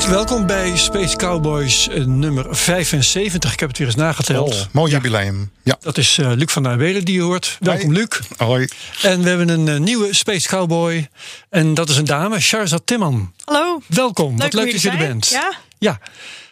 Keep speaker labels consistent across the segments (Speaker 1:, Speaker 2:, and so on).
Speaker 1: Hartelijk welkom bij Space Cowboys eh, nummer 75. Ik heb het weer eens nageteld.
Speaker 2: Oh, mooi jubileum. Ja.
Speaker 1: Dat is eh, Luc van der Welen die je hoort. Welkom Luc.
Speaker 2: Hoi.
Speaker 1: En we hebben een eh, nieuwe Space Cowboy. En dat is een dame, Sharzad Timman.
Speaker 3: Hallo.
Speaker 1: Welkom. Wat
Speaker 3: Leuk
Speaker 1: leuk
Speaker 3: om
Speaker 1: dat je er bent.
Speaker 3: Ja?
Speaker 1: Ja.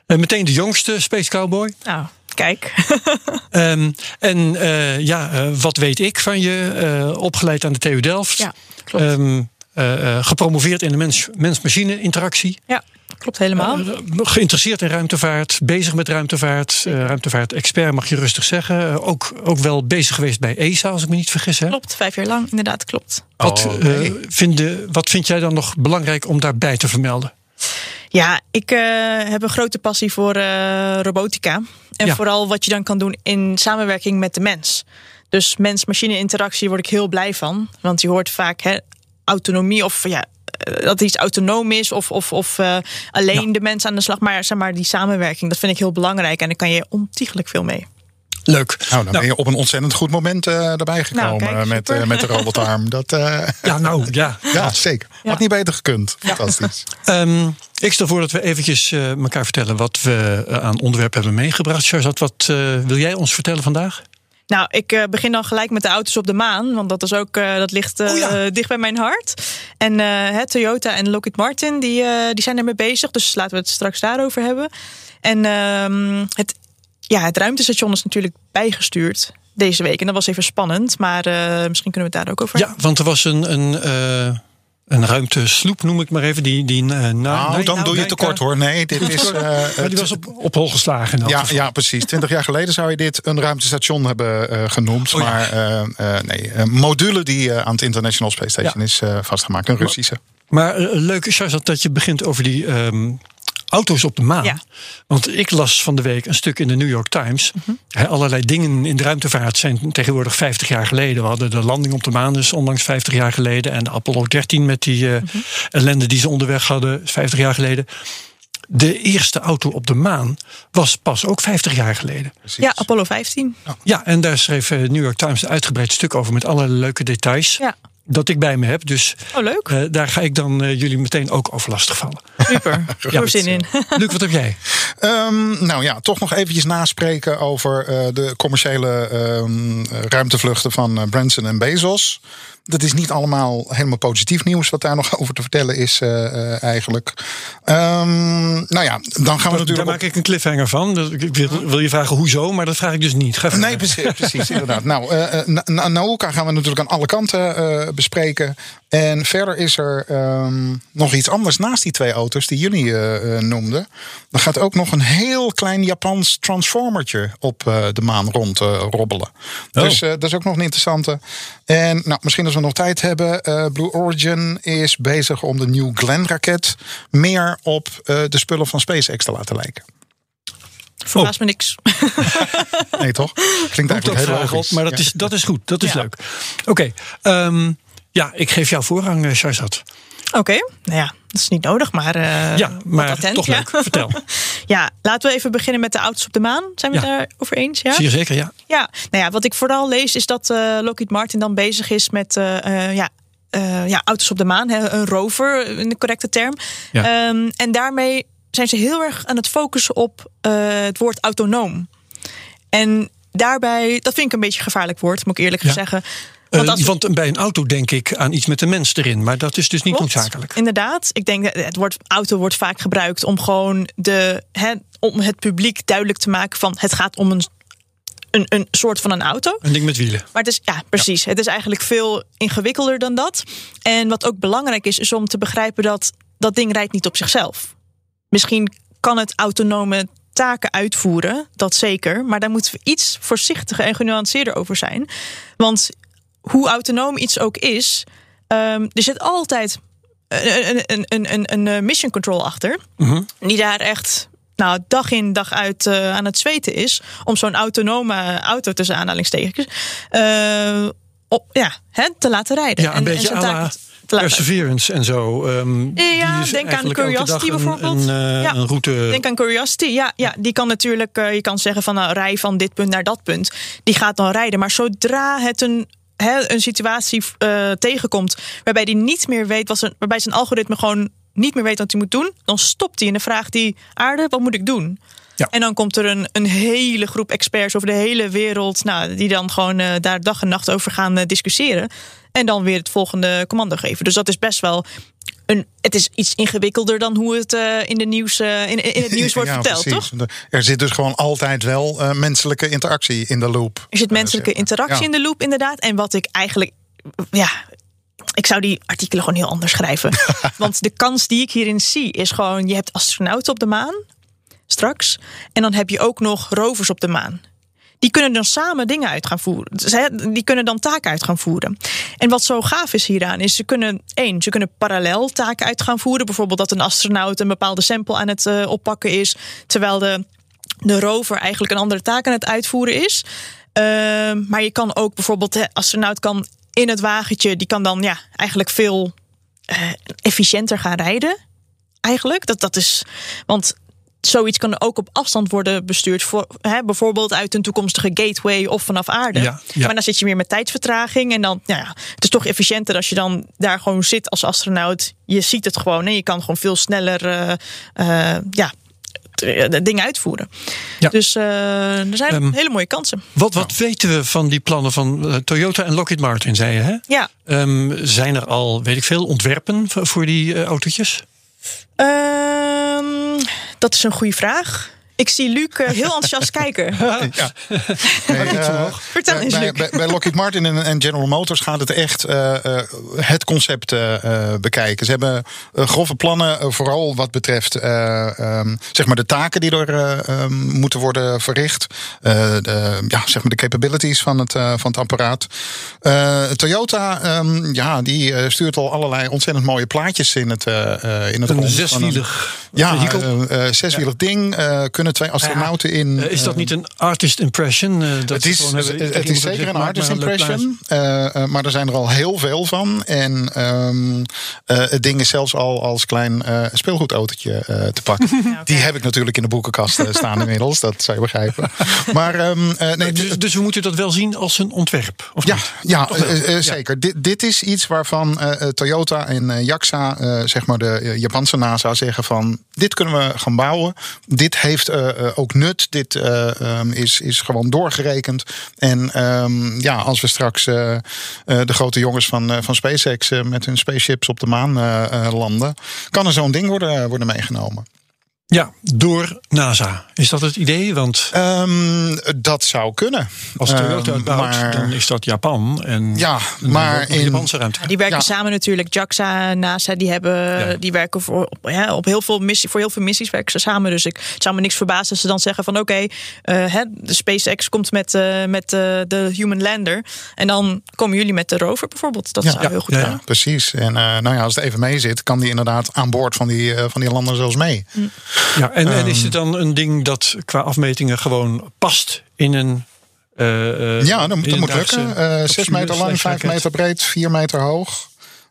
Speaker 1: En meteen de jongste Space Cowboy.
Speaker 3: Nou, kijk.
Speaker 1: Ehm, en eh, ja, eh, wat weet ik van je? Eh, opgeleid aan de TU Delft.
Speaker 3: ja, klopt.
Speaker 1: Ehm, eh, eh, gepromoveerd in de mens- mens-machine interactie.
Speaker 3: ja, klopt helemaal.
Speaker 1: Eh, geïnteresseerd in ruimtevaart, bezig met ruimtevaart. eh, ruimtevaart-expert mag je rustig zeggen. Ook, ook wel bezig geweest bij ESA, als ik me niet vergis. Hè?
Speaker 3: klopt, vijf jaar lang, inderdaad, klopt.
Speaker 1: Wat,
Speaker 2: Oh,
Speaker 1: eh,
Speaker 2: nee.
Speaker 1: vinden, wat vind jij dan nog belangrijk om daarbij te vermelden?
Speaker 3: Ja, ik eh, heb een grote passie voor eh, robotica. En
Speaker 1: Ja.
Speaker 3: vooral wat je dan kan doen in samenwerking met de mens. Dus mens-machine interactie word ik heel blij van. Want je hoort vaak hè, autonomie of ja, eh, dat iets autonoom is of, of, of eh, alleen
Speaker 1: Ja.
Speaker 3: de mens aan de slag. Maar, zeg maar die samenwerking, dat vind ik heel belangrijk. En daar kan je ontiegelijk veel mee.
Speaker 1: Leuk.
Speaker 2: Nou, dan ben je op een ontzettend goed moment eh, erbij gekomen
Speaker 3: kijk,
Speaker 2: met, met de robotarm. Dat, eh,
Speaker 1: Ja, nou ja.
Speaker 2: ja, zeker. Had niet beter gekund. Fantastisch.
Speaker 1: Ehm, ik stel voor dat we eventjes eh, elkaar vertellen wat we aan onderwerpen hebben meegebracht. Sharzad, wat eh, wil jij ons vertellen vandaag?
Speaker 3: Nou, ik eh, begin dan gelijk met de auto's op de maan. Want dat, is ook, eh, dat ligt eh,
Speaker 1: Oh ja.
Speaker 3: dicht bij mijn hart. En hè, Toyota en Lockheed Martin die, die zijn ermee bezig. Dus laten we het straks daarover hebben. En ehm, het, ja, het ruimtestation is natuurlijk bijgestuurd deze week. En dat was even spannend. Maar misschien kunnen we het daar ook over
Speaker 1: Ja, want er was een, een, een ruimtesloep, noem ik maar even. Die, die, na,
Speaker 2: Nou,
Speaker 1: nee,
Speaker 2: dan
Speaker 1: nou,
Speaker 2: doe je tekort hoor. Nee, dit is. eh,
Speaker 1: Maar die was op, op hol geslagen.
Speaker 2: ja, ja, precies. Twintig jaar geleden zou je dit een ruimtestation hebben eh, genoemd.
Speaker 1: Oh ja.
Speaker 2: Maar nee, een module die aan het International Space Station
Speaker 1: Ja.
Speaker 2: is vastgemaakt. Een Russische.
Speaker 1: Maar leuk, Sharzad, dat je begint over die ehm, auto's op de maan.
Speaker 3: Ja.
Speaker 1: Want ik las van de week een stuk in de New York Times.
Speaker 3: Mhm.
Speaker 1: Hè, allerlei dingen in de ruimtevaart zijn tegenwoordig 50 jaar geleden. We hadden de landing op de maan dus onlangs 50 jaar geleden. En de Apollo 13 met die eh,
Speaker 3: Mhm.
Speaker 1: ellende die ze onderweg hadden 50 jaar geleden. De eerste auto op de maan was pas ook 50 jaar geleden.
Speaker 2: Precies.
Speaker 3: Ja, Apollo 15.
Speaker 1: Ja, en daar schreef eh, New York Times een uitgebreid stuk over met allerlei leuke details.
Speaker 3: Ja.
Speaker 1: Dat ik bij me heb. Dus
Speaker 3: Oh, leuk.
Speaker 1: eh, daar ga ik dan eh, jullie meteen ook over lastigvallen.
Speaker 3: Super. Ik heb er zin in.
Speaker 1: Luc, wat heb jij?
Speaker 2: Ehm, nou ja, toch nog eventjes naspreken over eh, de commerciële ehm, ruimtevluchten van Branson en Bezos. Dat is niet allemaal helemaal positief nieuws wat daar nog over te vertellen is eh, eh, eigenlijk. Ehm, nou ja, dan gaan we
Speaker 1: Daar
Speaker 2: natuurlijk...
Speaker 1: maak ik een cliffhanger van. Dus Ik wil, wil je vragen hoezo, maar dat vraag ik dus niet. Ga.
Speaker 2: Nee, precies, precies inderdaad. Nou, eh, eh, Na- Na- Nauka gaan we natuurlijk aan alle kanten bespreken. En verder is er ehm, nog iets anders naast die twee auto's die jullie noemden. Er gaat ook nog een heel klein Japans transformertje op de maan rond robbelen. Dus eh, dat is ook nog een interessante. En nou, misschien als we nog tijd hebben. eh, Blue Origin is bezig om de New Glenn raket meer op eh, de spullen van SpaceX te laten lijken.
Speaker 3: Verbaast me niks.
Speaker 2: Nee, toch? Klinkt
Speaker 1: Komt
Speaker 2: eigenlijk heel logisch.
Speaker 1: op, maar dat,
Speaker 2: Ja.
Speaker 1: is, dat is goed. Dat is
Speaker 3: Ja.
Speaker 1: leuk. Oké, ehm, ja, ik geef jou voorrang, eh, Sharzad.
Speaker 3: Oké, nou ja, dat is niet nodig, maar. eh,
Speaker 1: ja, maar
Speaker 3: attent,
Speaker 1: toch
Speaker 3: ja.
Speaker 1: leuk. Vertel.
Speaker 3: Ja, laten we even beginnen met de auto's op de maan. Zijn we
Speaker 1: Ja.
Speaker 3: het daarover eens? Ja?
Speaker 1: Zeker, ja.
Speaker 3: ja. Nou ja, wat ik vooral lees is dat eh, Lockheed Martin dan bezig is met eh, eh, ja, ja, auto's op de maan. Hè, een rover, in de correcte term.
Speaker 1: Ja.
Speaker 3: Ehm, en daarmee zijn ze heel erg aan het focussen op het woord autonoom. En daarbij, dat vind ik een beetje een gevaarlijk woord, moet ik eerlijk
Speaker 1: Ja.
Speaker 3: zeggen.
Speaker 1: Eh,
Speaker 3: Want als we-
Speaker 1: want bij een auto denk ik aan iets met de mens erin. Maar dat is dus niet
Speaker 3: Klopt.
Speaker 1: noodzakelijk.
Speaker 3: Inderdaad. Ik denk dat het woord auto wordt vaak gebruikt om gewoon de, hè, om het publiek duidelijk te maken van het gaat om een, een, een soort van een auto.
Speaker 1: Een ding met wielen.
Speaker 3: Maar het is, ja, precies. Het is eigenlijk veel ingewikkelder dan dat. En wat ook belangrijk is, is om te begrijpen dat dat ding rijdt niet op zichzelf. Misschien kan het autonome taken uitvoeren, dat zeker. Maar daar moeten we iets voorzichtiger en genuanceerder over zijn. Want hoe autonoom iets ook is, ehm, er zit altijd een, een, een, een, een eh, mission control achter.
Speaker 1: Mhm.
Speaker 3: Die daar echt nou, dag in dag uit eh, aan het zweten is. Om zo'n autonome auto tussen aanhalingstekens. eh, op, ja, hè, te laten rijden.
Speaker 1: Ja, een
Speaker 3: En- en
Speaker 1: beetje
Speaker 3: te laten
Speaker 1: Perseverance en zo. ehm,
Speaker 3: Ja, denk aan Curiosity bijvoorbeeld.
Speaker 1: Een,
Speaker 3: Ja.
Speaker 1: een route.
Speaker 3: Denk aan Curiosity. Ja, ja die kan natuurlijk, je kan zeggen van nou, rij van dit punt naar dat punt. Die gaat dan rijden. Maar zodra het een, hè, een situatie eh, tegenkomt waarbij die niet meer weet, wat zijn, waarbij zijn algoritme gewoon niet meer weet wat hij moet doen, dan stopt hij en dan vraagt hij aarde, wat moet ik doen?
Speaker 1: Ja.
Speaker 3: En dan komt er een, een hele groep experts over de hele wereld, nou, die dan gewoon eh, daar dag en nacht over gaan eh, discussiëren. En dan weer het volgende commando geven. Dus dat is best wel een, het is iets ingewikkelder dan hoe het eh, in, de nieuws, eh, in, in het nieuws wordt
Speaker 2: Ja,
Speaker 3: verteld,
Speaker 2: precies.
Speaker 3: toch?
Speaker 2: Er zit dus gewoon altijd wel eh, menselijke interactie in de loop.
Speaker 3: Er zit menselijke interactie
Speaker 2: Ja.
Speaker 3: in de loop, inderdaad. En wat ik eigenlijk, ja, ik zou die artikelen gewoon heel anders schrijven. Want de kans die ik hierin zie is gewoon: je hebt astronauten op de maan straks. En dan heb je ook nog rovers op de maan. Die kunnen dan samen dingen uit gaan voeren. Dus, die kunnen dan taken uit gaan voeren. En wat zo gaaf is hieraan, is ze kunnen één, ze kunnen parallel taken uit gaan voeren. Bijvoorbeeld dat een astronaut een bepaalde sample aan het eh, oppakken is, terwijl de, de rover eigenlijk een andere taak aan het uitvoeren is. Ehm, maar je kan ook bijvoorbeeld, de astronaut kan in het wagentje, die kan dan ja, eigenlijk veel eh, efficiënter gaan rijden. Eigenlijk. Dat, dat is. Want zoiets kan ook op afstand worden bestuurd. Voor, hè, bijvoorbeeld uit een toekomstige gateway of vanaf aarde.
Speaker 1: Ja, ja.
Speaker 3: Maar dan zit je weer met tijdsvertraging. En dan, nou ja, het is toch efficiënter als je dan daar gewoon zit als astronaut. Je ziet het gewoon en je kan gewoon veel sneller eh, eh, ja, eh, de dingen uitvoeren.
Speaker 1: Ja.
Speaker 3: Dus eh, er zijn
Speaker 1: Ehm,
Speaker 3: hele mooie kansen.
Speaker 1: Wat, wat weten we van die plannen van Toyota en Lockheed Martin, zei je? Hè?
Speaker 3: Ja.
Speaker 1: Ehm, zijn er al, weet ik veel, ontwerpen voor- die autootjes?
Speaker 3: Ehm, dat is een goede vraag. Ik zie Luc eh, heel enthousiast kijken.
Speaker 2: Ja. Nee, eh,
Speaker 3: Vertel eens,
Speaker 2: bij,
Speaker 3: Luc.
Speaker 2: bij, bij Lockheed Martin en, en General Motors gaat het echt eh, eh, het concept bekijken. Ze hebben grove plannen, vooral wat betreft eh, ehm, zeg maar de taken die er eh, ehm, moeten worden verricht. Eh, de, ja, zeg maar de capabilities van het, van het apparaat. Eh, Toyota, ehm, ja, die stuurt al allerlei ontzettend mooie plaatjes in het, in het
Speaker 1: Een
Speaker 2: rond.
Speaker 1: zeswielig
Speaker 2: Ja,
Speaker 1: vehikel.
Speaker 2: zeswielig ding. eh, kunnen twee astronauten in.
Speaker 1: Eh, is dat
Speaker 2: eh,
Speaker 1: niet een artist impression? eh, dat
Speaker 2: het is,
Speaker 1: hebben-
Speaker 2: het, is zeker een artist impression. maar er zijn er al heel veel van. En ehm, eh, het ding is zelfs al als klein eh, speelgoedautootje eh, te pakken. Die heb ik natuurlijk in de boekenkast staan inmiddels. Dat zou je begrijpen. Maar ehm, eh, nee,
Speaker 1: Dus, dus we moeten dat wel zien als een ontwerp? Of
Speaker 2: ja,
Speaker 1: niet?
Speaker 2: ja zeker. Dit, dit is iets waarvan Toyota en eh, JAXA, eh, zeg maar de Japanse NASA, zeggen van dit kunnen we gaan bouwen. Dit heeft ook nut. Dit eh, ehm, is, is gewoon doorgerekend. En ehm, ja, als we straks eh, eh, de grote jongens van, eh, van SpaceX eh, met hun spaceships op de maan eh, eh, landen, kan er zo'n ding worden, worden meegenomen.
Speaker 1: Ja, door NASA. Is dat het idee? Want
Speaker 2: Ehm, dat zou kunnen.
Speaker 1: als Toyota
Speaker 2: Ehm,
Speaker 1: het bouwt,
Speaker 2: maar-
Speaker 1: dan is dat Japan. En
Speaker 2: Ja, maar in-
Speaker 1: Japanse ruimte.
Speaker 3: Die werken
Speaker 2: Ja.
Speaker 3: samen natuurlijk. JAXA, NASA, die, hebben,
Speaker 1: Ja.
Speaker 3: die werken voor, op, ja, op heel veel missie, voor heel veel missies werken ze samen. Dus ik het zou me niks verbazen als ze dan zeggen van oké, eh, hè, de SpaceX komt met, eh, met eh, de Human Lander. En dan komen jullie met de rover bijvoorbeeld. Dat
Speaker 2: Ja.
Speaker 3: zou heel goed
Speaker 1: Ja, ja.
Speaker 3: kunnen.
Speaker 2: Precies. En eh, nou ja, als het even mee zit, kan die inderdaad aan boord van die, van die landen zelfs mee.
Speaker 1: Ja, en, en is
Speaker 2: Ehm.
Speaker 1: het dan een ding dat qua afmetingen gewoon past in een. eh, eh,
Speaker 2: Ja, dat, dat moet lukken. Eh, zes
Speaker 1: capsule
Speaker 2: meter lang,
Speaker 1: slash
Speaker 2: vijf
Speaker 1: raket?
Speaker 2: meter breed, vier meter hoog.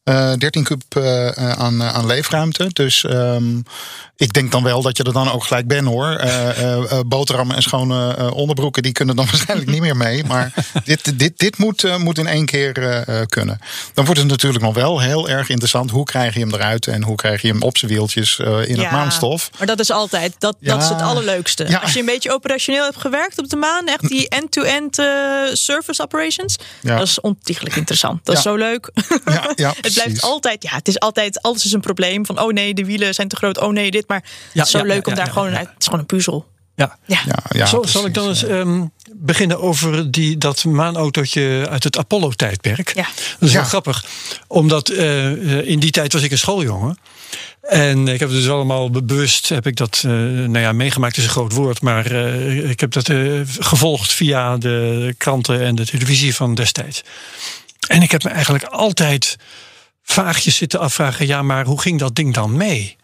Speaker 2: Eh 13 kub eh, eh, aan, eh, aan leefruimte. Dus ehm, ik denk dan wel dat je er dan ook gelijk bent hoor. Eh eh, eh, boterhammen en schone eh, onderbroeken, die kunnen dan waarschijnlijk niet meer mee. Maar dit, dit, dit moet, eh, moet in één keer eh, eh, kunnen. Dan wordt het natuurlijk nog wel heel erg interessant. Hoe krijg je hem eruit en hoe krijg je hem op zijn wieltjes eh, in het maanstof?
Speaker 3: Maar dat is altijd, dat, dat is het allerleukste.
Speaker 2: Ja.
Speaker 3: Als je een beetje operationeel hebt gewerkt op de maan, echt die end-to-end eh, service operations, dat is ontiegelijk interessant. Dat is zo leuk.
Speaker 2: Ja, ja,
Speaker 3: blijft altijd, ja, het is altijd, alles is een probleem. Van oh nee, de wielen zijn te groot, oh nee, dit. Maar
Speaker 1: Ja,
Speaker 3: het is zo
Speaker 1: ja,
Speaker 3: leuk
Speaker 1: ja,
Speaker 3: om daar
Speaker 1: ja,
Speaker 3: gewoon
Speaker 1: ja.
Speaker 3: uit. Het is gewoon een puzzel.
Speaker 1: Ja.
Speaker 3: Ja.
Speaker 2: Ja, ja,
Speaker 1: zal, zal ik dan eens ehm, beginnen over die, dat maanautootje uit het Apollo-tijdperk?
Speaker 3: Ja.
Speaker 1: Dat is
Speaker 2: Ja.
Speaker 1: wel grappig, omdat eh, eh, in die tijd was ik een schooljongen. En ik heb het dus allemaal be- bewust, heb ik dat, eh, nou ja, meegemaakt is een groot woord, maar eh, ik heb dat eh, gevolgd via de kranten en de televisie van destijds. En ik heb me eigenlijk altijd vaagjes zitten afvragen: ja, maar hoe ging dat ding dan mee?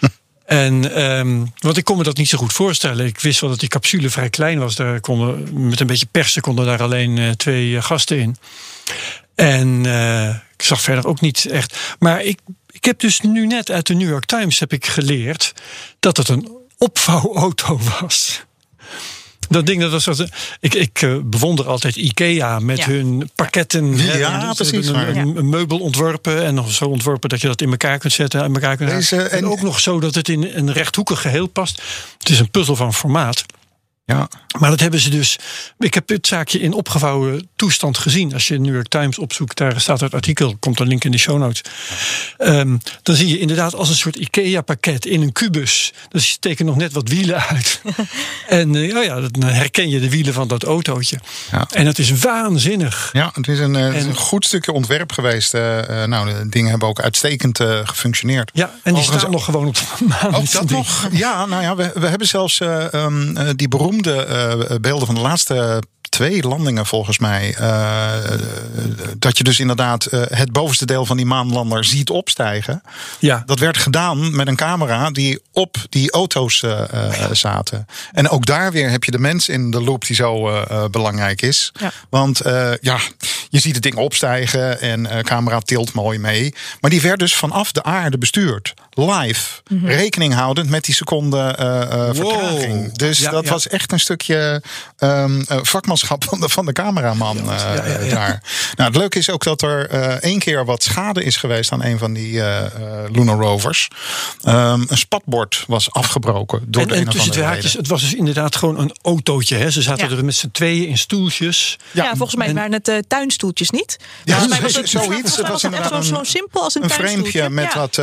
Speaker 1: En ehm, want ik kon me dat niet zo goed voorstellen. Ik wist wel dat die capsule vrij klein was. Daar konden met een beetje persen konden daar alleen eh, twee eh, gasten in. En eh, ik zag verder ook niet echt. Maar ik, ik heb dus nu net uit de New York Times heb ik geleerd dat het een opvouwauto was. Dat ding, dat was wat, ik, ik eh, bewonder altijd IKEA met
Speaker 3: Ja.
Speaker 1: hun pakketten. hè.
Speaker 2: Ja,
Speaker 1: Ze
Speaker 2: precies,
Speaker 1: Een, een, een meubel ontworpen en nog zo ontworpen dat je dat in elkaar kunt zetten. In elkaar kunt
Speaker 2: Deze-
Speaker 1: en,
Speaker 2: en-
Speaker 1: ook nog zo dat het in een rechthoekig geheel past. Het is een puzzel van formaat.
Speaker 2: Ja.
Speaker 1: Maar dat hebben ze dus. Ik heb het zaakje in opgevouwen toestand gezien. Als je New York Times opzoekt, daar staat het artikel, komt een link in de show notes. Ehm, dan zie je inderdaad als een soort IKEA-pakket in een kubus. Dus je steken nog net wat wielen uit. en eh, oh ja, dan herken je de wielen van dat autootje.
Speaker 2: Ja.
Speaker 1: En het is waanzinnig.
Speaker 2: Ja, het is een, eh, het is
Speaker 1: En-
Speaker 2: een goed stukje ontwerp geweest. eh, nou, de dingen hebben ook uitstekend gefunctioneerd.
Speaker 1: Ja, en die
Speaker 2: Overigens-
Speaker 1: staan nog gewoon op de maan.
Speaker 2: Ook dat nog? Ja, nou ja, we, we hebben zelfs eh, ehm, eh, die beroemde eh, beelden van de laatste twee landingen volgens mij. eh, dat je dus inderdaad eh, het bovenste deel van die maanlander ziet opstijgen.
Speaker 1: Ja,
Speaker 2: Dat werd gedaan met een camera die op die auto's eh, zaten. En ook daar weer heb je de mens in de loop die zo belangrijk is.
Speaker 3: Ja.
Speaker 2: Want eh, ja, je ziet het ding opstijgen en eh camera tilt mooi mee. Maar die werd dus vanaf de aarde bestuurd. Live. Rekening houdend met die seconde eh, eh, vertraging. Dus
Speaker 1: Ja,
Speaker 2: dat
Speaker 1: ja.
Speaker 2: was echt een stukje ehm, eh, van de, van de cameraman eh,
Speaker 1: ja, ja, ja.
Speaker 2: daar. Nou, het leuke is ook dat er eh, één keer wat schade is geweest aan een van die eh, eh, Lunar Rovers. Ehm, een spatbord was afgebroken door
Speaker 1: en,
Speaker 2: de
Speaker 1: en
Speaker 2: een
Speaker 1: tussen twee haakjes, het was dus inderdaad gewoon een autootje. Hè. Ze zaten
Speaker 3: Ja.
Speaker 1: er met z'n tweeën in stoeltjes.
Speaker 3: Ja, volgens mij
Speaker 1: en-
Speaker 3: waren het eh, tuinstoeltjes niet.
Speaker 2: Ja,
Speaker 3: Volgens mij was het,
Speaker 2: zoiets. Het was inderdaad
Speaker 3: zo, simpel als een,
Speaker 2: Een
Speaker 3: tuinstoeltje.
Speaker 2: framepje met
Speaker 3: Ja.
Speaker 2: wat,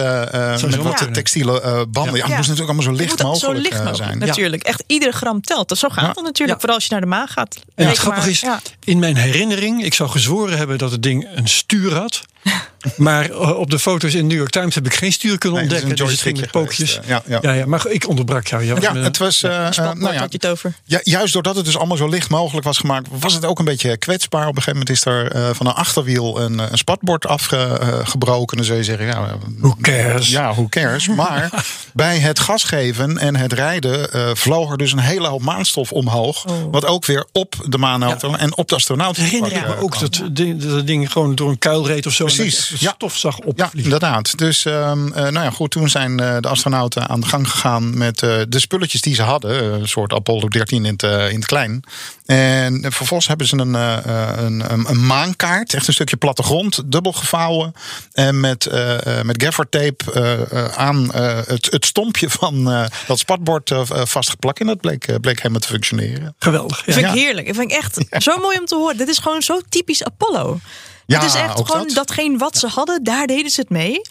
Speaker 2: met
Speaker 1: zo
Speaker 2: wat textiele eh, banden. Ja,
Speaker 3: Ja.
Speaker 2: het moest natuurlijk allemaal zo licht
Speaker 3: zo
Speaker 2: mogelijk
Speaker 3: licht mogelijk,
Speaker 2: zijn.
Speaker 3: natuurlijk. Echt iedere gram telt. Dat zo gaat het natuurlijk. Vooral als je naar de maan gaat.
Speaker 1: En het grappige
Speaker 3: maar,
Speaker 1: is,
Speaker 3: ja.
Speaker 1: in mijn herinnering, ik zou gezworen hebben dat het ding een stuur had. Maar eh, op de foto's in New York Times heb ik geen stuur kunnen
Speaker 2: Nee,
Speaker 1: ontdekken. Dus het ging met pookjes.
Speaker 2: eh, ja, ja.
Speaker 1: ja, maar ik onderbrak jou.
Speaker 2: Ja, het was.
Speaker 3: Spatbord
Speaker 2: nou ja,
Speaker 3: had je het over.
Speaker 2: Ja, juist doordat het dus allemaal zo licht mogelijk was gemaakt, was het ook een beetje kwetsbaar. Op een gegeven moment is er eh, van een achterwiel een, een spatbord afgebroken. Dan zul je zeggen, ja,
Speaker 1: Who cares?
Speaker 2: ja, who cares? Maar bij het gasgeven en het rijden eh, vloog er dus een hele hoop maanstof omhoog.
Speaker 3: Oh.
Speaker 2: Wat ook weer op de maanauto en op de astronaut.
Speaker 1: herinner ik me ook dat ding- dat ding gewoon door een kuil reed of zo.
Speaker 2: Precies, ja.
Speaker 1: stof zag
Speaker 2: Ja,
Speaker 1: opvliegen.
Speaker 2: inderdaad. Dus ehm, eh, nou ja, goed, toen zijn eh, de astronauten aan de gang gegaan met eh, de spulletjes die ze hadden. Een soort Apollo 13 in het, eh, in het klein. En vervolgens hebben ze een, een, een, een maankaart, echt een stukje plattegrond, dubbel gevouwen. En met, eh, eh, met gaffertape eh, eh, aan eh, het, het stompje van eh, dat spatbord vastgeplakt. En dat bleek, bleek helemaal te functioneren.
Speaker 1: Geweldig. Ja.
Speaker 3: Dat vind
Speaker 2: Ja.
Speaker 3: ik heerlijk. Dat vind ik echt zo mooi om te horen. Dit is gewoon zo typisch Apollo.
Speaker 2: Ja,
Speaker 3: het is echt gewoon
Speaker 2: dat.
Speaker 3: datgene wat ze hadden, daar deden ze het mee.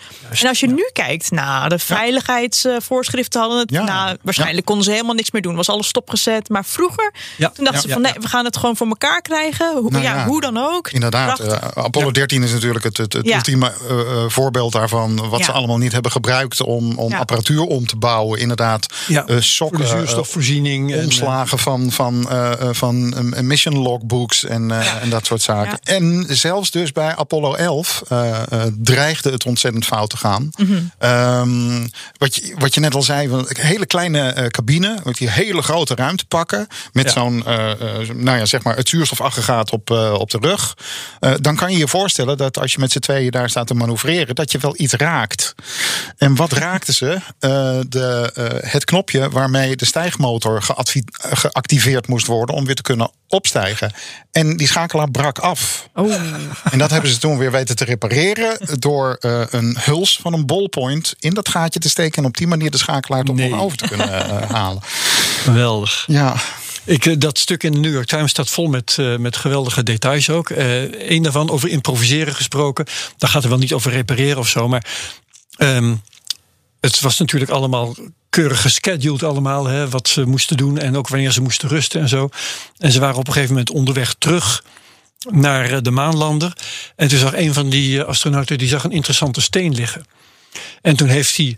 Speaker 3: en als je nu kijkt, nou, de veiligheidsvoorschriften hadden het.
Speaker 2: Ja.
Speaker 3: Nou, waarschijnlijk konden ze helemaal niks meer doen. Was alles stopgezet. Maar vroeger,
Speaker 1: Ja.
Speaker 3: toen dachten
Speaker 1: Ja.
Speaker 3: ze van
Speaker 1: Ja.
Speaker 3: nee, we gaan het gewoon voor elkaar krijgen. Hoe,
Speaker 2: Nou
Speaker 3: ja,
Speaker 2: ja,
Speaker 3: hoe dan ook.
Speaker 2: Inderdaad, eh, Apollo 13 is natuurlijk het, het, het
Speaker 3: Ja.
Speaker 2: ultieme eh, eh, voorbeeld daarvan. Wat
Speaker 3: Ja.
Speaker 2: ze allemaal niet hebben gebruikt om, om
Speaker 3: Ja.
Speaker 2: apparatuur om te bouwen. Inderdaad,
Speaker 1: Ja,
Speaker 2: eh, sokken,
Speaker 1: zuurstofvoorziening. en,
Speaker 2: omslagen van, van, eh, eh, van mission logbooks en, eh, en dat soort zaken. En zelfs dus bij Apollo 11 eh, eh, dreigde het ontzettend fout te gaan.
Speaker 3: Mhm.
Speaker 2: Ehm, wat, je, wat je net al zei, een hele kleine eh, cabine met die hele grote ruimte pakken. Met
Speaker 1: Ja.
Speaker 2: zo'n, nou ja, zeg maar, het zuurstofaggregaat op, op de rug. Dan kan je je voorstellen dat als je met z'n tweeën daar staat te manoeuvreren, dat je wel iets raakt. En wat raakten ze? De, het knopje waarmee de stijgmotor geactiveerd moest worden om weer te kunnen opstijgen. En die schakelaar brak af.
Speaker 3: Oh.
Speaker 2: En dat hebben ze toen weer weten te repareren door eh, een huls van een ballpoint in dat gaatje te steken en op die manier de schakelaar toch
Speaker 1: Nee.
Speaker 2: nog over te kunnen eh, halen.
Speaker 1: Geweldig.
Speaker 2: Ja,
Speaker 1: Ik, eh, dat stuk in de New York Times staat vol met, eh, met geweldige details ook. Eh Eén daarvan over improviseren gesproken. Daar gaat er wel niet over repareren of zo. Maar ehm, het was natuurlijk allemaal keurig gescheduled allemaal. Hè, wat ze moesten doen en ook wanneer ze moesten rusten en zo. En ze waren op een gegeven moment onderweg terug naar eh, de maanlander. En toen zag een van die eh, astronauten die zag een interessante steen liggen. En toen heeft hij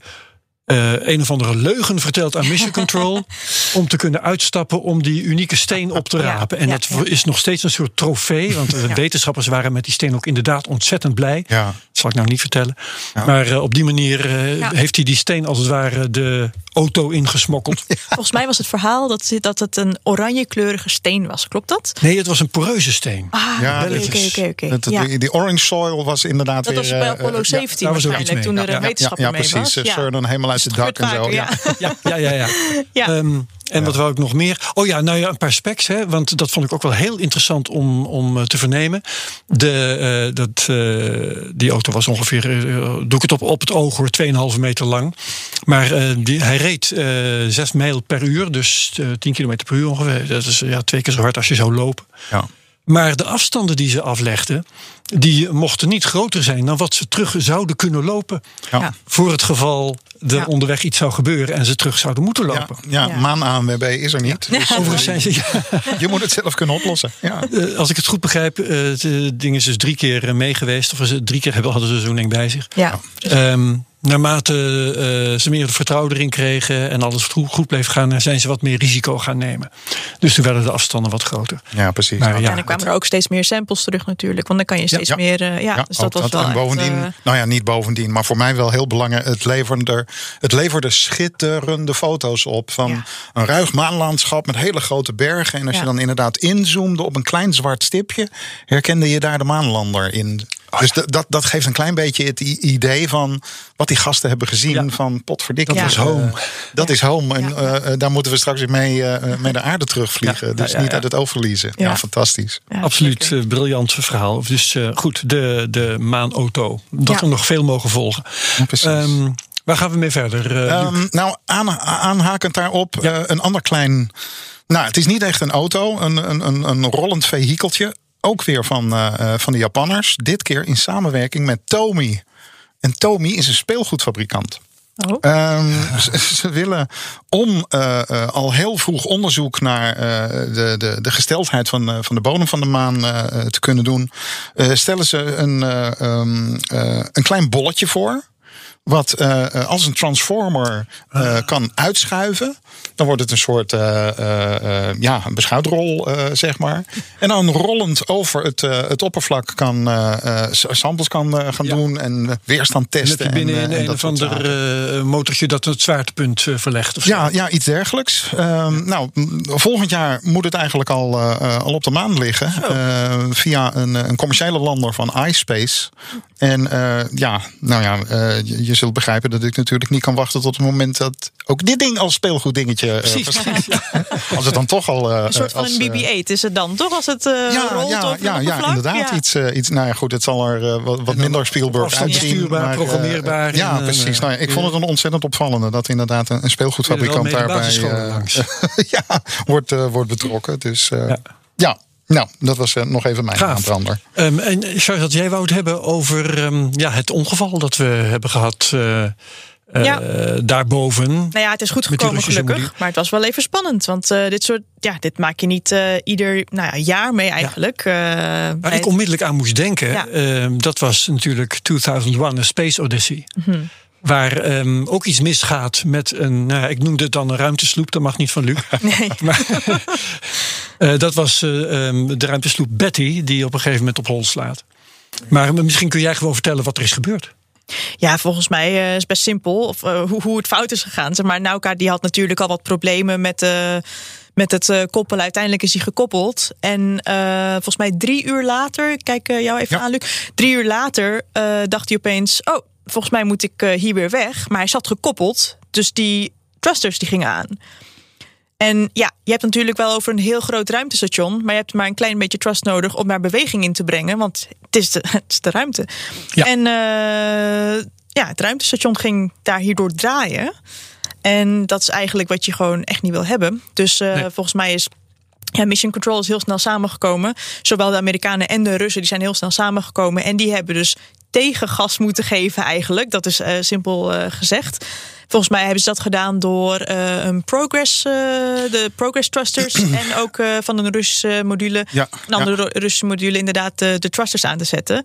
Speaker 1: eh, een of andere leugen verteld aan Mission Control. om te kunnen uitstappen om die unieke steen op te
Speaker 3: Ja,
Speaker 1: rapen. En
Speaker 3: ja,
Speaker 1: dat
Speaker 3: ja.
Speaker 1: is nog steeds een soort trofee. Want de wetenschappers waren met die steen ook inderdaad ontzettend blij.
Speaker 2: Ja.
Speaker 1: Dat zal ik nou niet vertellen.
Speaker 2: Ja.
Speaker 1: Maar eh, op die manier eh,
Speaker 3: Ja.
Speaker 1: heeft hij die steen als het ware de auto ingesmokkeld.
Speaker 3: Volgens mij was het verhaal dat, dat het een oranje-kleurige steen was. Klopt dat?
Speaker 1: Nee, het was een poreuze steen.
Speaker 3: Ah,
Speaker 2: Ja,
Speaker 3: oké, oké, oké, Ja.
Speaker 2: die, die orange soil was inderdaad
Speaker 3: Dat
Speaker 2: weer...
Speaker 3: was bij
Speaker 2: eh,
Speaker 3: Apollo
Speaker 2: eh,
Speaker 3: 17
Speaker 1: daar was ook iets
Speaker 3: waarschijnlijk,
Speaker 1: mee.
Speaker 3: toen er
Speaker 1: Ja,
Speaker 3: een
Speaker 1: ja,
Speaker 3: wetenschapper
Speaker 2: ja,
Speaker 3: mee
Speaker 2: precies.
Speaker 3: was.
Speaker 2: Ze scheurde hem helemaal uit het dak en zo. Ja.
Speaker 3: ja.
Speaker 1: Ja, ja, ja. En wat wou ik nog meer? Oh ja, nou ja, een paar specs. Hè, want dat vond ik ook wel heel interessant om, om eh, te vernemen. De, eh, dat, eh, die auto was ongeveer, doe ik het op, op het oog hoor, 2,5 meter lang. Maar die, hij reed eh 6 mijl per uur, dus eh, 10 kilometer per uur ongeveer. Dat is ja, twee keer zo hard als je zou lopen.
Speaker 2: Ja.
Speaker 1: Maar de afstanden die ze aflegden, die mochten niet groter zijn dan wat ze terug zouden kunnen lopen.
Speaker 2: Ja.
Speaker 1: Voor het geval er
Speaker 3: Ja.
Speaker 1: onderweg iets zou gebeuren en ze terug zouden moeten lopen.
Speaker 2: ja,
Speaker 3: Ja.
Speaker 2: maan ANWB is er niet. Dus
Speaker 1: Overigens zijn ze, ja,
Speaker 2: je moet het zelf kunnen oplossen. Ja.
Speaker 1: eh, als ik het goed begrijp, eh, het eh, ding is dus drie keer eh, mee geweest. Of ze drie keer hebben, hadden ze zo'n ding bij zich.
Speaker 3: Ja.
Speaker 1: Ehm, naarmate eh, ze meer vertrouwen erin kregen en alles goed, goed bleef gaan, zijn ze wat meer risico gaan nemen. Dus toen werden de afstanden wat groter.
Speaker 2: ja, precies.
Speaker 1: Maar ja,
Speaker 3: en dan kwamen er ook steeds meer samples terug natuurlijk. Want dan kan je steeds
Speaker 2: Ja.
Speaker 3: meer... eh, ja, dus dat was wel
Speaker 2: En bovendien,
Speaker 3: eh,
Speaker 2: nou ja, niet bovendien, maar voor mij wel heel belangrijk. Het leverde, het leverde schitterende foto's op van
Speaker 3: Ja.
Speaker 2: een ruig maanlandschap met hele grote bergen. En als
Speaker 3: Ja.
Speaker 2: je dan inderdaad inzoomde op een klein zwart stipje, herkende je daar de maanlander in.
Speaker 3: Oh
Speaker 2: dus dat, dat, dat geeft een klein beetje het idee van wat die gasten hebben gezien.
Speaker 1: Ja.
Speaker 2: Van potverdikkie.
Speaker 3: Dat
Speaker 1: was
Speaker 2: eh,
Speaker 1: home.
Speaker 2: dat is home. En
Speaker 3: Ja.
Speaker 2: eh, eh, daar moeten we straks weer mee, eh, mee de aarde terugvliegen. Dus
Speaker 1: ja,
Speaker 2: niet
Speaker 1: ja.
Speaker 2: uit het oog verliezen. Ja,
Speaker 3: Ja.
Speaker 2: fantastisch.
Speaker 3: ja,
Speaker 1: Absoluut eh, briljant verhaal. Dus eh, goed, de, de maanauto. Dat
Speaker 3: Ja.
Speaker 1: we nog veel mogen volgen.
Speaker 2: Ja, precies.
Speaker 1: Ehm, waar gaan we mee verder? eh?
Speaker 2: Ehm, nou, aan, aanhakend daarop,
Speaker 1: Ja.
Speaker 2: eh, een ander klein. Nou, het is niet echt een auto, een, een, een, een rollend vehikeltje. Ook weer van, eh, eh, van de Japanners. Dit keer in samenwerking met Tomy. En Tomy is een speelgoedfabrikant.
Speaker 3: Oh.
Speaker 2: Ehm, ze, ze willen om eh, al heel vroeg onderzoek naar de, de, de gesteldheid van, van de bodem van de maan te kunnen doen, stellen ze een, eh, ehm, eh, een klein bolletje voor. Wat als een transformer kan uitschuiven. Dan wordt het een soort eh, ja, een beschuitrol, zeg maar. En dan rollend over het, het oppervlak kan samples kan gaan
Speaker 1: Ja.
Speaker 2: doen en weerstand testen.
Speaker 1: je binnen
Speaker 2: en,
Speaker 1: in
Speaker 2: en
Speaker 1: een of ander motortje dat het zwaartepunt verlegt? Of zo?
Speaker 2: Ja, ja, iets dergelijks. Ehm, nou, volgend jaar moet het eigenlijk al, al op de maan liggen. Via een, een commerciële lander van iSpace. En ja, nou ja, je, je zult begrijpen dat ik natuurlijk niet kan wachten tot het moment dat ook dit ding als speelgoeddingetje eh,
Speaker 1: Precies.
Speaker 2: Als het dan toch al. eh,
Speaker 3: Een soort van
Speaker 2: als,
Speaker 3: een
Speaker 2: eh,
Speaker 3: BB-8 is het dan, toch? Als het eh,
Speaker 2: ja,
Speaker 3: rolt
Speaker 2: ja,
Speaker 3: over
Speaker 2: ja, ja, inderdaad.
Speaker 3: Ja.
Speaker 2: Iets, iets, nou ja, goed, het zal er wat, wat minder Spielberg uitzien. eh,
Speaker 1: programmeerbaar
Speaker 2: ja, precies. Nou, ja, ik vond het een ontzettend opvallende dat inderdaad een, een speelgoedfabrikant daarbij eh, ja, wordt, eh, wordt betrokken. Dus eh,
Speaker 1: Ja.
Speaker 2: ja. nou, dat was nog even mijn
Speaker 1: Gaaf.
Speaker 2: aanbrander.
Speaker 1: Ehm, en Charles, jij wou het hebben over ehm, ja, het ongeval dat we hebben gehad eh, eh,
Speaker 3: Ja.
Speaker 1: daarboven.
Speaker 3: Nou ja, het is goed gekomen gelukkig. Maar het was wel even spannend. Want eh, dit soort, ja, dit maak je niet eh, ieder nou ja, jaar mee eigenlijk. Eh,
Speaker 1: Waar ik onmiddellijk aan moest denken,
Speaker 3: Ja.
Speaker 1: ehm, dat was natuurlijk 2001, A Space Odyssey.
Speaker 3: Mhm.
Speaker 1: Waar ehm, ook iets misgaat met een, nou, ja, ik noemde het dan een ruimtesloep, dat mag niet van Luc.
Speaker 3: Nee.
Speaker 1: Maar, eh, dat was eh, ehm, de ruimtesloep Betty, die op een gegeven moment op hol slaat. Maar misschien kun jij gewoon vertellen wat er is gebeurd.
Speaker 3: Ja, volgens mij eh, is het best simpel of, eh, hoe, hoe het fout is gegaan. Zeg maar Nauka die had natuurlijk al wat problemen met, eh, met het koppelen. Uiteindelijk is hij gekoppeld. En volgens mij drie uur later, kijk jou even
Speaker 2: Ja.
Speaker 3: aan Luc. Drie uur later dacht hij opeens, oh, volgens mij moet ik hier weer weg. Maar hij zat gekoppeld, dus die thrusters die gingen aan. En ja, je hebt natuurlijk wel over een heel groot ruimtestation, maar je hebt maar een klein beetje trust nodig om daar beweging in te brengen, want het is de, het is de ruimte.
Speaker 1: Ja.
Speaker 3: En eh, ja, het ruimtestation ging daar hierdoor draaien. En dat is eigenlijk wat je gewoon echt niet wil hebben. Dus eh,
Speaker 1: Nee.
Speaker 3: volgens mij is ja, Mission Control is heel snel samengekomen. Zowel de Amerikanen en de Russen die zijn heel snel samengekomen. En die hebben dus tegengas moeten geven eigenlijk. Dat is eh, simpel eh, gezegd. Volgens mij hebben ze dat gedaan door eh, een progress, eh, de progress thrusters en ook van een Russische module,
Speaker 2: Ja,
Speaker 3: een andere Russische module inderdaad de thrusters aan te zetten.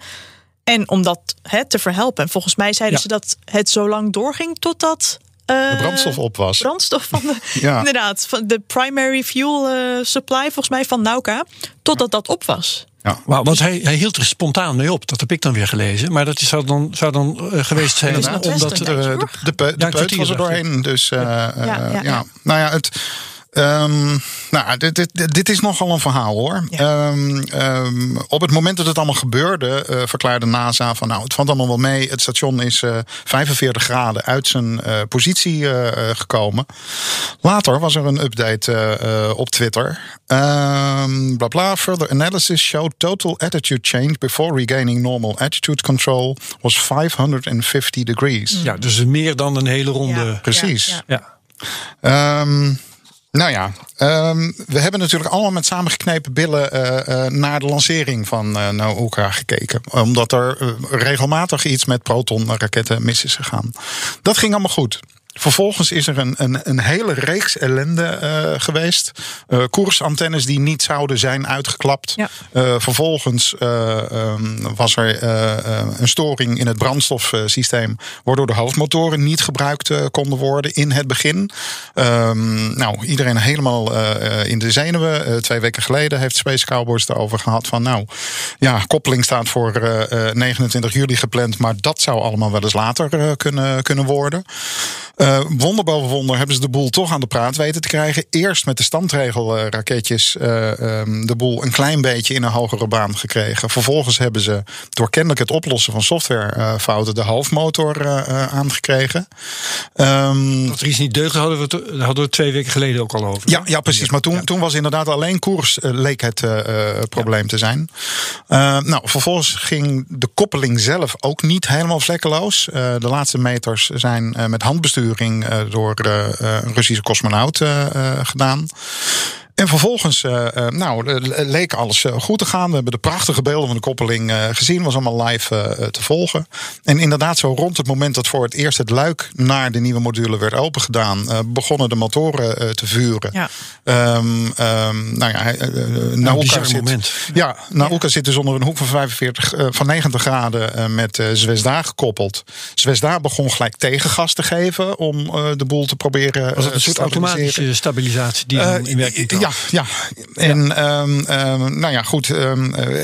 Speaker 3: En om dat hè, te verhelpen. En volgens mij zeiden
Speaker 1: Ja.
Speaker 3: ze dat het zo lang doorging totdat
Speaker 2: de brandstof op was.
Speaker 3: brandstof van de,
Speaker 2: Ja.
Speaker 3: inderdaad, van de primary fuel supply, volgens mij van Nauka, totdat dat op was.
Speaker 2: Ja.
Speaker 1: Wauw, want hij, hij hield er spontaan mee op. Dat heb ik dan weer gelezen. Maar dat is- zou dan, zou dan eh, geweest zijn omdat...
Speaker 3: een
Speaker 2: de, de, de, de
Speaker 1: Ja, een
Speaker 2: peut was er doorheen. Dus eh,
Speaker 3: Ja,
Speaker 2: eh,
Speaker 3: ja,
Speaker 2: ja,
Speaker 3: ja.
Speaker 2: nou ja, het. Ehm, nou, dit, dit, dit is nogal een verhaal hoor.
Speaker 3: Ja.
Speaker 2: Ehm, ehm, op het moment dat het allemaal gebeurde, eh, verklaarde NASA van nou, het valt allemaal wel mee. Het station is eh 45 graden uit zijn eh, positie eh, eh, gekomen. Later was er een update eh, eh, op Twitter. Ehm bla bla. Further analysis showed total attitude change before regaining normal attitude control was 550 degrees.
Speaker 1: Ja, dus meer dan een hele ronde...
Speaker 3: Ja.
Speaker 2: Precies.
Speaker 3: Ja, ja.
Speaker 1: Ja.
Speaker 2: Nou ja, ehm, we hebben natuurlijk allemaal met samengeknepen billen eh, eh, naar de lancering van Nauka gekeken. Omdat er regelmatig iets met protonraketten mis is gegaan. Dat ging allemaal goed. Vervolgens is er een, een, een hele reeks ellende eh, geweest. Eh, koersantennes die niet zouden zijn uitgeklapt.
Speaker 3: Ja.
Speaker 2: Eh, vervolgens eh, ehm, was er een storing in het brandstofsysteem. Waardoor de hoofdmotoren niet gebruikt konden worden in het begin. Ehm, nou, iedereen helemaal in de zenuwen. Twee weken geleden heeft Space Cowboys erover gehad van nou, ja, koppeling staat voor eh, eh, 29 juli gepland, maar dat zou allemaal wel eens later kunnen, kunnen worden. Eh, wonder boven wonder hebben ze de boel toch aan de praat weten te krijgen. Eerst met de standregelraketjes eh, ehm, de boel een klein beetje in een hogere baan gekregen. Vervolgens hebben ze door kennelijk het oplossen van softwarefouten de hoofdmotor eh, aangekregen. Ehm,
Speaker 1: Dat er iets niet deugde, hadden we het hadden we het twee weken geleden ook al over.
Speaker 2: ja, ja, precies. Maar toen, toen was inderdaad alleen koers leek het probleem te zijn. Nou, vervolgens ging de koppeling zelf ook niet helemaal vlekkeloos. De laatste meters zijn met handbesturing eh, door eh, eh, een Russische cosmonaut gedaan. En vervolgens eh, eh, nou, leek alles eh, goed te gaan. We hebben de prachtige beelden van de koppeling eh, gezien. Was allemaal live eh, te volgen. En inderdaad, zo rond het moment dat voor het eerst het luik naar de nieuwe module werd opengedaan, eh, begonnen de motoren eh, te vuren.
Speaker 3: Ja.
Speaker 2: Ehm, ehm, nou ja, Nauka zit,
Speaker 1: moment.
Speaker 2: Ja, Nauka zit dus onder een hoek van 45, eh, van 90 graden eh, met eh Zvezda gekoppeld. Zvezda begon gelijk tegengas te geven om eh, de boel te proberen
Speaker 1: Was het
Speaker 2: eh,
Speaker 1: een soort automatische stabilisatie die in werking kwam?
Speaker 2: Ja, ja. En ehm, ehm, nou ja, goed. eh,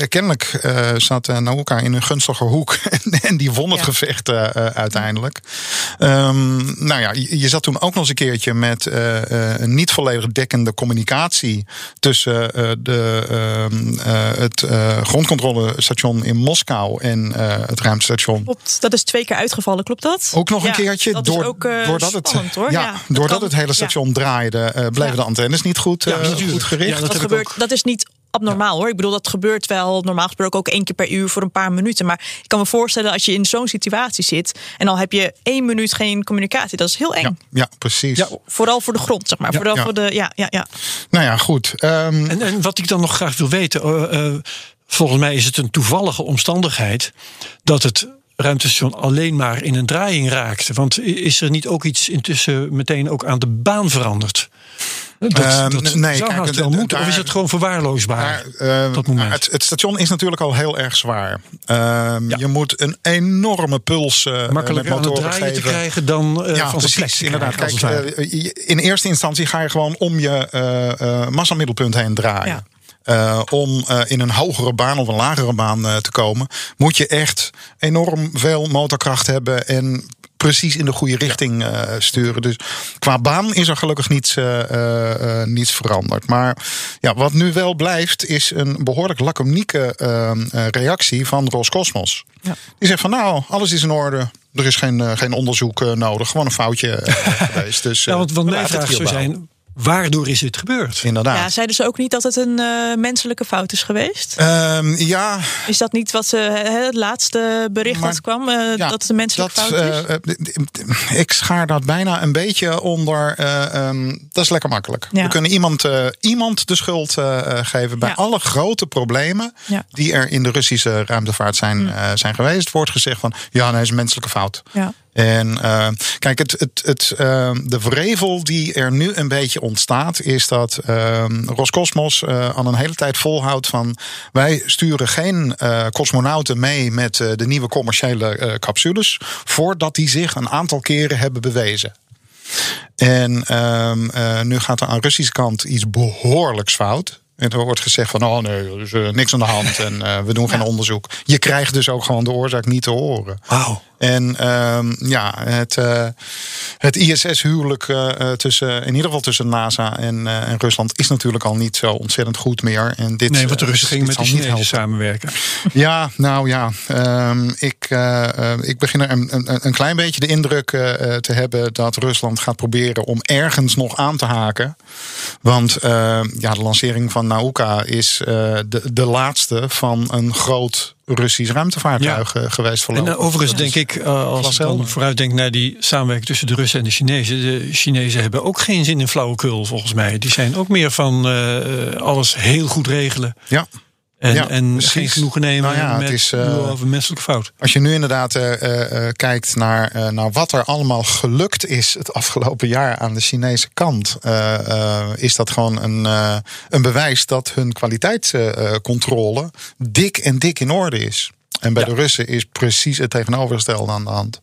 Speaker 2: kennelijk eh, zat uh, Nauka in een gunstige hoek. en die won het
Speaker 3: Ja.
Speaker 2: gevecht eh, eh, uiteindelijk. Nou ja, je, je zat toen ook nog eens een keertje met eh, eh, een niet volledig dekkende communicatie tussen eh, de, eh, het eh, grondcontrolestation in Moskou en eh, het ruimtestation.
Speaker 3: Klopt, dat is twee keer uitgevallen, klopt dat?
Speaker 2: Ook nog een keertje,
Speaker 3: dat is
Speaker 2: door,
Speaker 3: ook, eh,
Speaker 2: doordat, het,
Speaker 3: hoor.
Speaker 2: ja,
Speaker 3: Ja, dat
Speaker 2: doordat
Speaker 3: kan-
Speaker 2: het hele station draaide, eh, bleven de antennes niet goed, Goed gericht.
Speaker 1: Ja, dat
Speaker 3: gebeurt,
Speaker 1: ook.
Speaker 3: dat is niet abnormaal hoor. Ik bedoel, dat gebeurt wel normaal gesproken ook één keer per uur voor een paar minuten. Maar ik kan me voorstellen als je in zo'n situatie zit en al heb je één minuut geen communicatie, dat is heel eng.
Speaker 2: Ja, ja, precies.
Speaker 1: Ja,
Speaker 3: Vooral voor de grond, zeg maar.
Speaker 1: Ja,
Speaker 3: Vooral
Speaker 2: ja.
Speaker 3: voor de. Ja, ja, ja.
Speaker 2: Nou ja, goed. Ehm,
Speaker 1: En, en wat ik dan nog graag wil weten, eh, eh, volgens mij is het een toevallige omstandigheid dat het ruimtestation alleen maar in een draaiing raakte. Want is er niet ook iets intussen meteen ook aan de baan veranderd? Dat,
Speaker 2: Ehm,
Speaker 1: dat
Speaker 2: nee,
Speaker 1: zou
Speaker 2: kijk,
Speaker 1: wel moeten. Of is het gewoon verwaarloosbaar?
Speaker 2: ehm,
Speaker 1: dat moment.
Speaker 2: Het, het station is natuurlijk al heel erg zwaar. Ehm, Je moet een enorme puls eh
Speaker 1: Makkelijker
Speaker 2: met
Speaker 1: aan het te krijgen dan eh,
Speaker 2: ja,
Speaker 1: van
Speaker 2: precies. Inderdaad.
Speaker 1: krijgen,
Speaker 2: Kijk, eh, in eerste instantie ga je gewoon om je massamiddelpunt heen draaien.
Speaker 3: Ja.
Speaker 2: Om in een hogere baan of een lagere baan te komen, moet je echt enorm veel motorkracht hebben en precies in de goede richting eh, sturen. Dus qua baan is er gelukkig niets, eh, eh, niets veranderd. Maar ja, wat nu wel blijft, is een behoorlijk laconieke eh, eh, reactie van Roscosmos.
Speaker 3: Ja.
Speaker 2: Die zegt van nou, alles is in orde. Er is geen, geen onderzoek nodig. Gewoon een foutje geweest. Dus,
Speaker 1: ja, want, want mijn vraag zou zijn, waardoor is dit gebeurd?
Speaker 2: Inderdaad.
Speaker 3: ja, zeiden ze ook niet dat het een eh, menselijke fout is geweest?
Speaker 2: Ehm, ja,
Speaker 3: Is dat niet wat ze, hè, het laatste bericht
Speaker 2: Maar-
Speaker 3: dat kwam? eh,
Speaker 2: Ja,
Speaker 3: dat het een menselijke
Speaker 2: dat,
Speaker 3: fout is?
Speaker 2: d- ik schaar dat bijna een beetje onder. eh, ehm, dat is lekker makkelijk.
Speaker 3: Ja.
Speaker 2: We kunnen iemand, eh, iemand de schuld eh, eh, geven bij
Speaker 3: Ja.
Speaker 2: alle grote problemen
Speaker 3: Ja.
Speaker 2: die er in de Russische ruimtevaart zijn, eh, zijn geweest. Wordt gezegd van ja, nee, is een menselijke fout.
Speaker 3: ja.
Speaker 2: En eh, kijk, het, het, het, eh, de wrevel die er nu een beetje ontstaat, is dat eh, Roscosmos eh, al een hele tijd volhoudt van wij sturen geen eh, cosmonauten mee met de nieuwe commerciële capsules, voordat die zich een aantal keren hebben bewezen. En ehm, eh, nu gaat er aan de Russische kant iets behoorlijks fout. En er wordt gezegd van, oh nee, er is niks aan de hand en we doen geen onderzoek. Je krijgt dus ook gewoon de oorzaak niet te horen.
Speaker 1: Wauw.
Speaker 2: En ehm, ja, het, eh, het ISS-huwelijk eh, eh, tussen, in ieder geval tussen NASA en, en Rusland, is natuurlijk al niet zo ontzettend goed meer. En dit,
Speaker 1: Nee, want de Russen gingen met de Chinezen samenwerken.
Speaker 2: Ja, nou ja. ehm, ik, ik begin er een, een, een klein beetje de indruk te hebben dat Rusland gaat proberen om ergens nog aan te haken. Want eh, ja, de lancering van Nauka is de, de laatste van een groot Russisch ruimtevaartuig eh, geweest
Speaker 1: En
Speaker 2: voorlopig.
Speaker 1: eh, overigens denk ik, eh, als ik dan vooruit denk naar die samenwerking tussen de Russen en de Chinezen. De Chinezen hebben ook geen zin in flauwekul, volgens mij. Die zijn ook meer van alles heel goed regelen.
Speaker 2: Ja.
Speaker 1: En,
Speaker 2: Ja,
Speaker 1: en geen genoegen nemen
Speaker 2: Nou ja, het
Speaker 1: met
Speaker 2: is, eh,
Speaker 1: over menselijke fout.
Speaker 2: Als je nu inderdaad eh, eh, kijkt naar, naar wat er allemaal gelukt is het afgelopen jaar aan de Chinese kant, is dat gewoon een, een bewijs dat hun kwaliteitscontrole dik en dik in orde is. En bij
Speaker 1: Ja.
Speaker 2: de Russen is precies het tegenovergestelde aan de hand.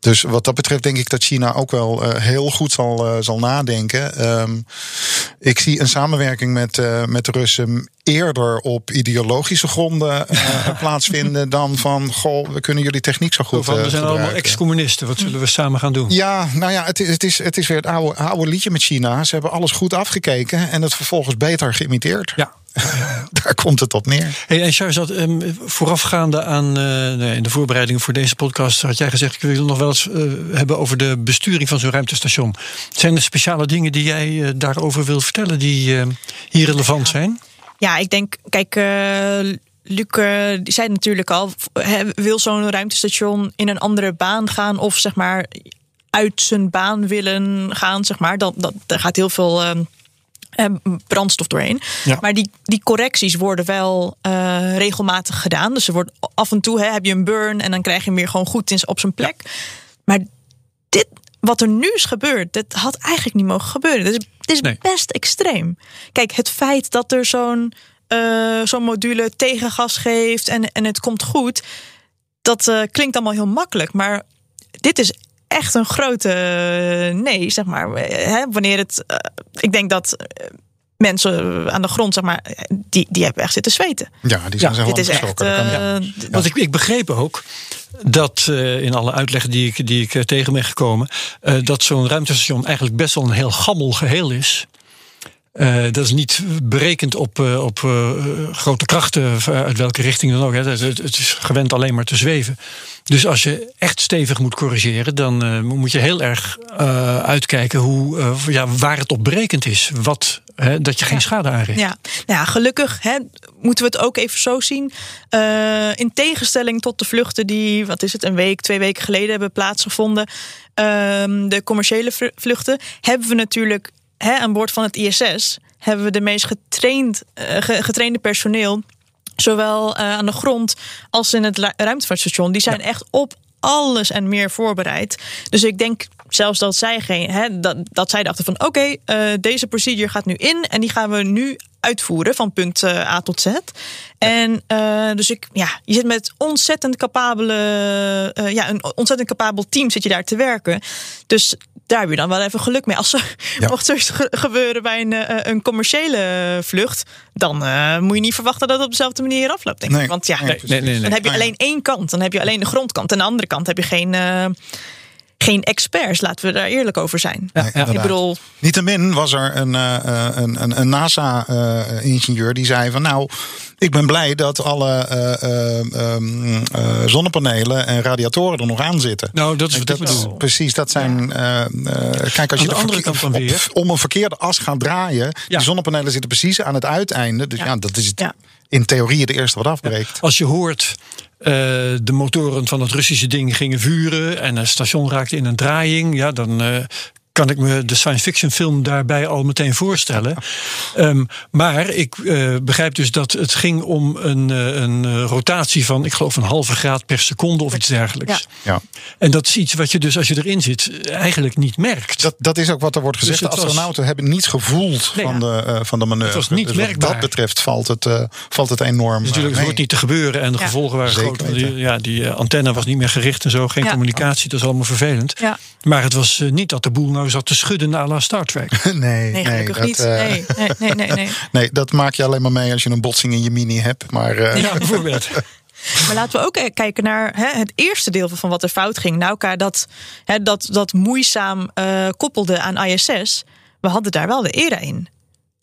Speaker 2: Dus wat dat betreft denk ik dat China ook wel eh, heel goed zal, eh, zal nadenken. Ehm, ik zie een samenwerking met, eh, met de Russen eerder op ideologische gronden plaatsvinden dan van goh, we kunnen jullie techniek zo goed
Speaker 1: Van, we zijn allemaal ex-communisten. Wat zullen we samen gaan doen?
Speaker 2: Ja, nou ja, het is, het is, het is weer het oude, oude liedje met China. Ze hebben alles goed afgekeken en het vervolgens beter geïmiteerd.
Speaker 1: Ja.
Speaker 2: Daar komt het op neer.
Speaker 1: Hey, en Charles, um, voorafgaande aan uh, nee, in de voorbereidingen voor deze podcast had jij gezegd: ik wil nog wel eens uh, hebben over de besturing van zo'n ruimtestation. Zijn er speciale dingen die jij uh, daarover wil vertellen die uh, hier relevant zijn?
Speaker 3: Ja, ik denk, kijk, uh, Luc die zei natuurlijk al, wil zo'n ruimtestation in een andere baan gaan of zeg maar uit zijn baan willen gaan, zeg maar. Dan, dat, daar gaat heel veel. Uh, brandstof doorheen. Ja. Maar die, die correcties worden wel uh, regelmatig gedaan. Dus er wordt af en toe hè, heb je een burn en dan krijg je hem weer gewoon goed in, op zijn plek. Ja. Maar dit, wat er nu is gebeurd, dat had eigenlijk niet mogen gebeuren. Is, dit is nee. best extreem. Kijk, het feit dat er zo'n uh, zo'n module tegengas geeft en, en het komt goed, dat uh, klinkt allemaal heel makkelijk. Maar dit is echt een grote nee, zeg maar. Hè, wanneer het. Uh, ik denk dat mensen aan de grond, zeg maar, die, die hebben echt zitten zweten.
Speaker 2: Ja, die zijn
Speaker 3: ja, dit is echt. Uh,
Speaker 1: ja. Want ik, ik begreep ook dat uh, in alle uitleggen die ik, die ik tegen ben gekomen, uh, dat zo'n ruimtestation eigenlijk best wel een heel gammel geheel is. Uh, dat is niet berekend op, uh, op uh, grote krachten uit welke richting dan ook. Hè. Het, het, is gewend alleen maar te zweven. Dus als je echt stevig moet corrigeren, dan moet je heel erg uitkijken hoe, ja, waar het op berekend is. Wat, hè, dat je geen ja. schade aanricht.
Speaker 3: Ja, nou ja gelukkig hè, moeten we het ook even zo zien. in tegenstelling tot de vluchten die, wat is het, een week, twee weken geleden hebben plaatsgevonden. de commerciële vluchten hebben we natuurlijk He, aan boord van het ISS hebben we de meest getraind, uh, getrainde personeel, zowel uh, aan de grond als in het ruimtevaartstation. Die zijn ja. echt op alles en meer voorbereid. Dus ik denk zelfs dat zij geen, hè, dat, dat zij dachten van oké, okay, uh, deze procedure gaat nu in en die gaan we nu uitvoeren van punt uh, A tot Z. Ja. En uh, dus ik, ja, je zit met ontzettend capabele, ja, een ontzettend capabel team zit je daar te werken. Dus daar heb je dan wel even geluk mee. Als er ja. mocht zoiets ge gebeuren bij een, uh, een commerciële vlucht, dan uh, moet je niet verwachten dat het op dezelfde manier afloopt. Denk ik.
Speaker 2: Nee.
Speaker 3: Want ja,
Speaker 2: nee, nee, nee,
Speaker 3: dan heb je alleen één kant. Dan heb je alleen de grondkant. En aan de andere kant heb je geen. Uh, geen experts, laten we daar eerlijk over zijn.
Speaker 2: Ja, ja.
Speaker 3: Ik bedoel...
Speaker 2: Niettemin was er een, uh, een, een, een NASA-ingenieur die zei van nou, ik ben blij dat alle uh, um, zonnepanelen en radiatoren er nog aan zitten.
Speaker 1: Nou, dat is wat
Speaker 2: dat,
Speaker 1: ik bedoel.
Speaker 2: Precies, dat zijn. Kijk, als
Speaker 1: aan
Speaker 2: je
Speaker 1: de andere kant van weer.
Speaker 2: Op, om een verkeerde as gaat draaien, die zonnepanelen zitten precies aan het uiteinde. Dus ja, dat is het in theorie het eerste wat afbreekt.
Speaker 1: Als je hoort uh, de motoren van het Russische ding gingen vuren en het station raakte in een draaiing, ja, dan uh, kan ik me de science fiction film daarbij al meteen voorstellen. Um, maar ik uh, begrijp dus dat het ging om een, een rotatie van, ik geloof, een halve graad per seconde of iets dergelijks.
Speaker 2: Ja.
Speaker 1: En dat is iets wat je dus als je erin zit eigenlijk niet merkt.
Speaker 2: Dat, dat is ook wat er wordt gezegd. Dus de astronauten was... hebben niets gevoeld nee, van, de, uh, van de manoeuvre.
Speaker 1: Het was niet
Speaker 2: dus
Speaker 1: merkbaar.
Speaker 2: Wat dat betreft valt het, uh, valt het enorm.
Speaker 1: Dus natuurlijk, het hoort niet te gebeuren en de ja. gevolgen waren
Speaker 2: Zeker
Speaker 1: groot. Die, ja, die antenne was niet meer gericht en zo, geen communicatie, dat is allemaal vervelend. Maar het was niet dat de boel nou nou zat te schudden à la Star Trek.
Speaker 2: nee,
Speaker 3: Nee, gelukkig
Speaker 2: dat,
Speaker 3: niet.
Speaker 2: eh,
Speaker 3: Nee, nee, nee, nee, nee.
Speaker 2: nee, dat maak je alleen maar mee als je een botsing in je mini hebt. Maar eh,
Speaker 1: Ja, bijvoorbeeld.
Speaker 3: Maar laten we ook eh, kijken naar hè, het eerste deel van wat er fout ging. Nauka dat, hè, dat, dat moeizaam eh, koppelde aan ISS. We hadden daar wel de era in.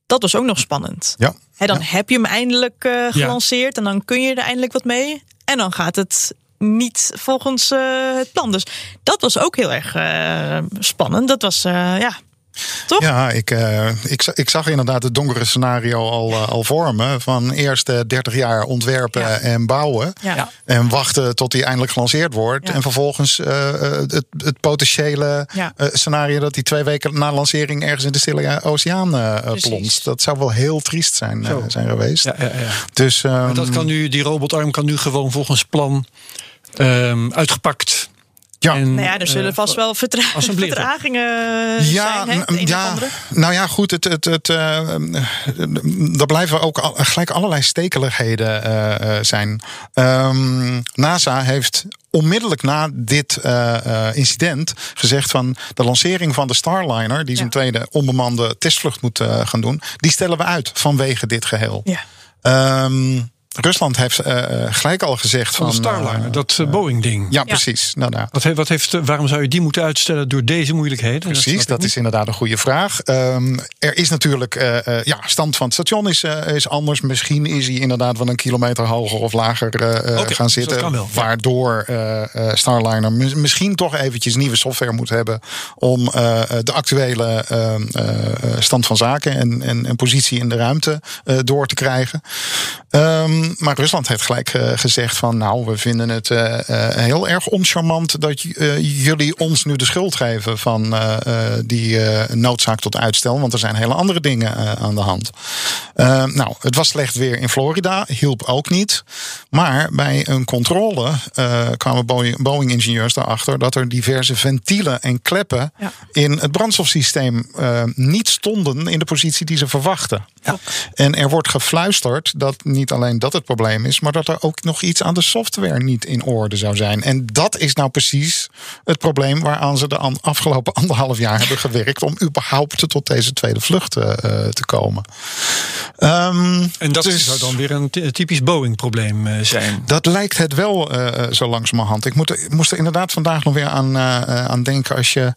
Speaker 3: Dat was ook nog spannend.
Speaker 2: ja.
Speaker 3: Hè, dan
Speaker 2: Ja.
Speaker 3: heb je hem eindelijk eh, gelanceerd en dan kun je er eindelijk wat mee. En dan gaat het niet volgens eh, het plan. Dus dat was ook heel erg eh, spannend. Dat was, eh, ja, toch?
Speaker 2: Ja, ik, eh, ik, ik zag inderdaad het donkere scenario al, al vormen. Van eerst eh, 30 jaar ontwerpen
Speaker 3: Ja.
Speaker 2: en bouwen.
Speaker 3: Ja.
Speaker 2: En wachten tot die eindelijk gelanceerd wordt.
Speaker 3: Ja.
Speaker 2: En vervolgens eh, eh, het, het potentiële
Speaker 3: Ja.
Speaker 2: eh, scenario dat die twee weken na lancering ergens in de Stille Oceaan plonst. Dat zou wel heel triest zijn, eh, zijn geweest.
Speaker 1: Ja, ja, ja.
Speaker 2: Dus ehm,
Speaker 1: Maar dat kan nu, die robotarm kan nu gewoon volgens plan ehm, uitgepakt.
Speaker 2: Ja.
Speaker 1: En,
Speaker 3: Nou ja, er zullen
Speaker 1: eh,
Speaker 3: vast wel vertra vertragingen
Speaker 2: Ja,
Speaker 3: zijn. Hè?
Speaker 2: Ja,
Speaker 3: andere.
Speaker 2: nou ja, goed. Het, het, het, eh, er blijven ook al, gelijk allerlei stekeligheden eh, eh, zijn. Ehm, NASA heeft onmiddellijk na dit eh, eh, incident gezegd van de lancering van de Starliner, die zijn
Speaker 3: Ja.
Speaker 2: tweede onbemande testvlucht moet gaan doen, die stellen we uit vanwege dit geheel.
Speaker 3: Ja.
Speaker 2: Ehm, Rusland heeft eh, eh, gelijk al gezegd
Speaker 1: van
Speaker 2: van.
Speaker 1: de Starliner,
Speaker 2: eh,
Speaker 1: dat Boeing-ding.
Speaker 2: ja, precies. Nou, nou,
Speaker 1: Wat, he- wat heeft, waarom zou je die moeten uitstellen door deze moeilijkheden?
Speaker 2: Precies, dat is inderdaad een goede vraag. Ehm, er is natuurlijk, eh, eh, ja, stand van het station is, is anders. Misschien is hij inderdaad wel een kilometer hoger of lager eh, eh,
Speaker 1: Oké,
Speaker 2: gaan
Speaker 1: dus dat
Speaker 2: zitten.
Speaker 1: kan wel, ja.
Speaker 2: Waardoor eh, eh, Starliner mis- misschien toch eventjes nieuwe software moet hebben. om de actuele ehm, eh, eh, stand van zaken en, en, en positie in de ruimte eh, door te krijgen. Ehm, maar Rusland heeft gelijk eh, gezegd van nou, we vinden het eh, eh, heel erg oncharmant dat jullie ons nu de schuld geven van die noodzaak tot uitstel. Want er zijn hele andere dingen aan de hand. Eh, nou, het was slecht weer in Florida, hielp ook niet. Maar bij een controle kwamen Boeing- Boeing-ingenieurs erachter dat er diverse ventielen en kleppen
Speaker 3: Ja.
Speaker 2: in het brandstofsysteem niet stonden in de positie die ze verwachten. En er wordt gefluisterd dat niet alleen dat het probleem is, maar dat er ook nog iets aan de software niet in orde zou zijn. En dat is nou precies het probleem waaraan ze de afgelopen anderhalf jaar hebben gewerkt om überhaupt tot deze tweede vlucht eh, eh, te komen. Ehm,
Speaker 1: En dat
Speaker 2: dus-
Speaker 1: zou dan weer een ty- typisch Boeing-probleem eh, zijn.
Speaker 2: dat lijkt het wel zo langzamerhand. Ik, moet ik moest er inderdaad vandaag nog weer aan, aan denken. Als je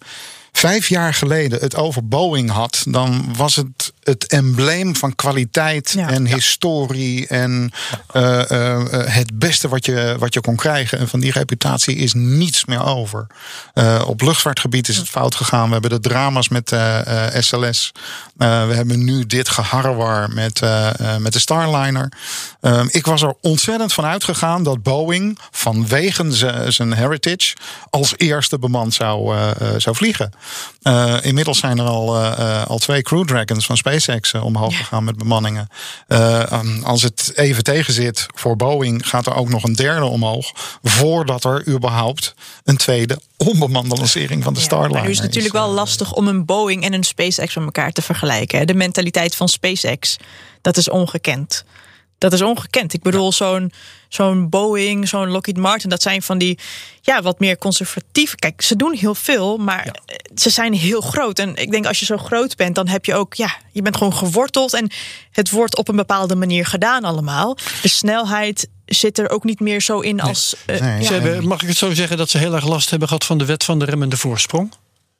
Speaker 2: vijf jaar geleden het over Boeing had, dan was het het embleem van kwaliteit
Speaker 3: Ja.
Speaker 2: en historie en eh, eh, eh, het beste wat je, wat je kon krijgen. En van die reputatie is niets meer over. Eh, op luchtvaartgebied is het fout gegaan. We hebben de drama's met SLS. We hebben nu dit geharrewar met, met de Starliner. Ehm, ik was er ontzettend van uitgegaan dat Boeing vanwege zijn heritage als eerste bemand zou, zou vliegen. Inmiddels zijn er al, al twee Crew Dragons van SpaceX eh, omhoog gegaan met bemanningen. Eh, um, als het even tegen zit voor Boeing, gaat er ook nog een derde omhoog. Voordat er überhaupt een tweede onbemande lancering van de
Speaker 3: Ja,
Speaker 2: Starliner
Speaker 3: maar nu is het natuurlijk wel
Speaker 2: eh,
Speaker 3: lastig om een Boeing en een SpaceX met elkaar te vergelijken. De mentaliteit van SpaceX, dat is ongekend. Dat is ongekend. Ik bedoel, zo'n zo'n Boeing, zo'n Lockheed Martin, dat zijn van die ja, wat meer conservatief. Kijk, ze doen heel veel, maar eh, ze zijn heel groot. En ik denk als je zo groot bent, dan heb je ook, ja, je bent gewoon geworteld en het wordt op een bepaalde manier gedaan allemaal. De snelheid zit er ook niet meer zo in als. eh,
Speaker 2: Nee.
Speaker 3: ja.
Speaker 1: Ze hebben, mag ik het zo zeggen dat ze heel erg last hebben gehad van de wet van de remmende voorsprong?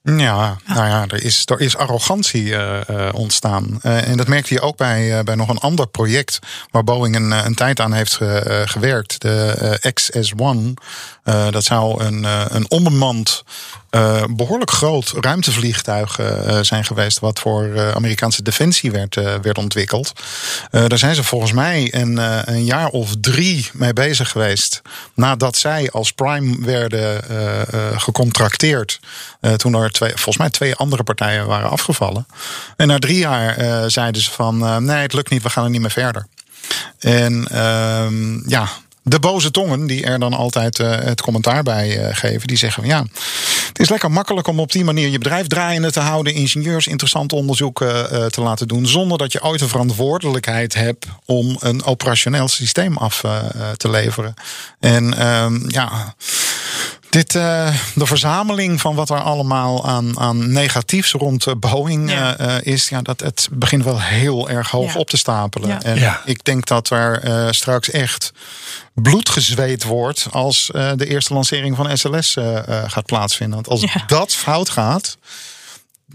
Speaker 2: Ja, nou ja, er is, er is arrogantie eh, eh, ontstaan. Eh, en dat merkte je ook bij, bij nog een ander project waar Boeing een, een tijd aan heeft ge- gewerkt. De eh, XS-1. Eh, dat zou een, een onbemand, eh, behoorlijk groot ruimtevliegtuig zijn geweest. Wat voor Amerikaanse defensie werd, werd ontwikkeld. Daar zijn ze volgens mij een, een jaar of drie mee bezig geweest. Nadat zij als prime werden gecontracteerd. Toen er twee, volgens mij twee andere partijen waren afgevallen. En na drie jaar eh, zeiden ze van eh, nee, het lukt niet, we gaan er niet meer verder. En ehm, ja, de boze tongen die er dan altijd eh, het commentaar bij geven, die zeggen van ja, het is lekker makkelijk om op die manier je bedrijf draaiende te houden, ingenieurs interessant onderzoek te laten doen, zonder dat je ooit een verantwoordelijkheid hebt om een operationeel systeem af te leveren. En ehm, ja. Dit, eh, de verzameling van wat er allemaal aan, aan negatiefs rond eh, Boeing
Speaker 3: Ja.
Speaker 2: eh, eh, is, ja, dat, het begint wel heel erg hoog
Speaker 3: Ja.
Speaker 2: op te stapelen.
Speaker 3: Ja.
Speaker 2: En
Speaker 1: Ja.
Speaker 2: ik denk dat er eh, straks echt bloed gezweet wordt als eh, de eerste lancering van SLS eh, eh, gaat plaatsvinden. Want als
Speaker 3: Ja.
Speaker 2: dat fout gaat,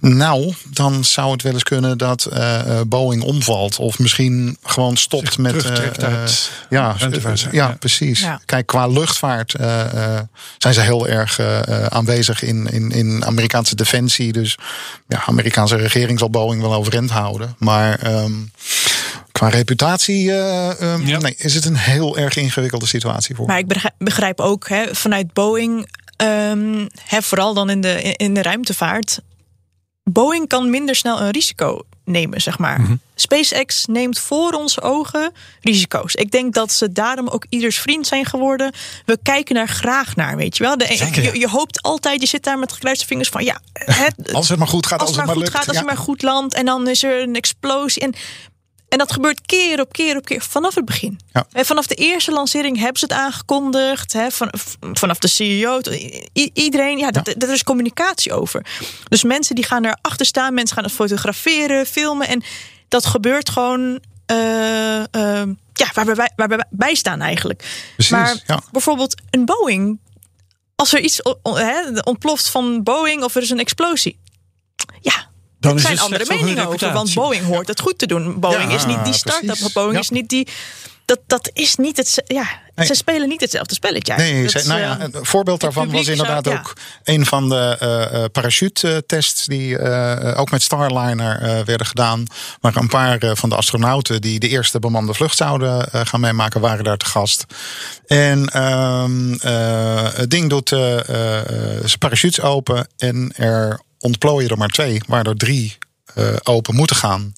Speaker 2: nou, dan zou het wel eens kunnen dat eh, eh, Boeing omvalt. Of misschien gewoon stopt
Speaker 1: Zich
Speaker 2: met. eh, ja,
Speaker 1: ruimtevaart,
Speaker 2: ja,
Speaker 1: ja.
Speaker 2: precies.
Speaker 3: Ja.
Speaker 2: Kijk, qua luchtvaart eh, eh, zijn ze heel erg aanwezig in, in, in Amerikaanse defensie. Dus ja, Amerikaanse regering zal Boeing wel overeind houden. Maar ehm, qua reputatie eh, ehm,
Speaker 1: Ja.
Speaker 2: nee, is het een heel erg ingewikkelde situatie voor.
Speaker 3: Maar ik begrijp, begrijp ook hè, vanuit Boeing, ehm, hè, vooral dan in de, in de ruimtevaart. Boeing kan minder snel een risico nemen, zeg maar.
Speaker 2: Mhm.
Speaker 3: SpaceX neemt voor onze ogen risico's. Ik denk dat ze daarom ook ieders vriend zijn geworden. We kijken daar graag naar, weet je wel. De,
Speaker 1: Zeker, ja.
Speaker 3: je, je hoopt altijd, je zit daar met gekruiste vingers van... ja, het,
Speaker 2: als het maar goed gaat,
Speaker 3: als
Speaker 2: als,
Speaker 3: het maar goed
Speaker 2: lukt.
Speaker 3: gaat, als het maar goed landt. En dan is er een explosie. En, en dat gebeurt keer op keer op keer vanaf het begin.
Speaker 2: Ja.
Speaker 3: Vanaf de eerste lancering hebben ze het aangekondigd. Hè, van, vanaf de CEO. iedereen, ja, dat, er is communicatie over. Dus mensen die gaan erachter staan. Mensen gaan het fotograferen, filmen. En dat gebeurt gewoon... eh, eh, ja, waar we, bij, waar we bij staan eigenlijk.
Speaker 2: Precies,
Speaker 3: maar
Speaker 2: ja.
Speaker 3: bijvoorbeeld een Boeing... Als er iets ontploft van Boeing of er is een explosie.
Speaker 1: Dan
Speaker 3: er zijn andere meningen over. Want. Boeing hoort het goed te doen. Boeing
Speaker 2: Ja,
Speaker 3: is niet die start-up. Boeing
Speaker 2: Ja.
Speaker 3: is niet die. Dat, dat is niet het. Ja,
Speaker 2: Nee.
Speaker 3: ze spelen niet hetzelfde spelletje.
Speaker 2: Nee, ze- nou ja,
Speaker 3: eh,
Speaker 2: een voorbeeld daarvan was inderdaad
Speaker 3: zou- ja.
Speaker 2: ook een van de eh eh, parachute-tests die eh, ook met Starliner eh, werden gedaan. Maar een paar eh, van de astronauten die de eerste bemande vlucht zouden eh, gaan meemaken, waren daar te gast. En ehm, eh, het ding doet eh, eh, eh, zijn parachutes open en er ontplooien er maar twee, waar er drie eh, open moeten gaan.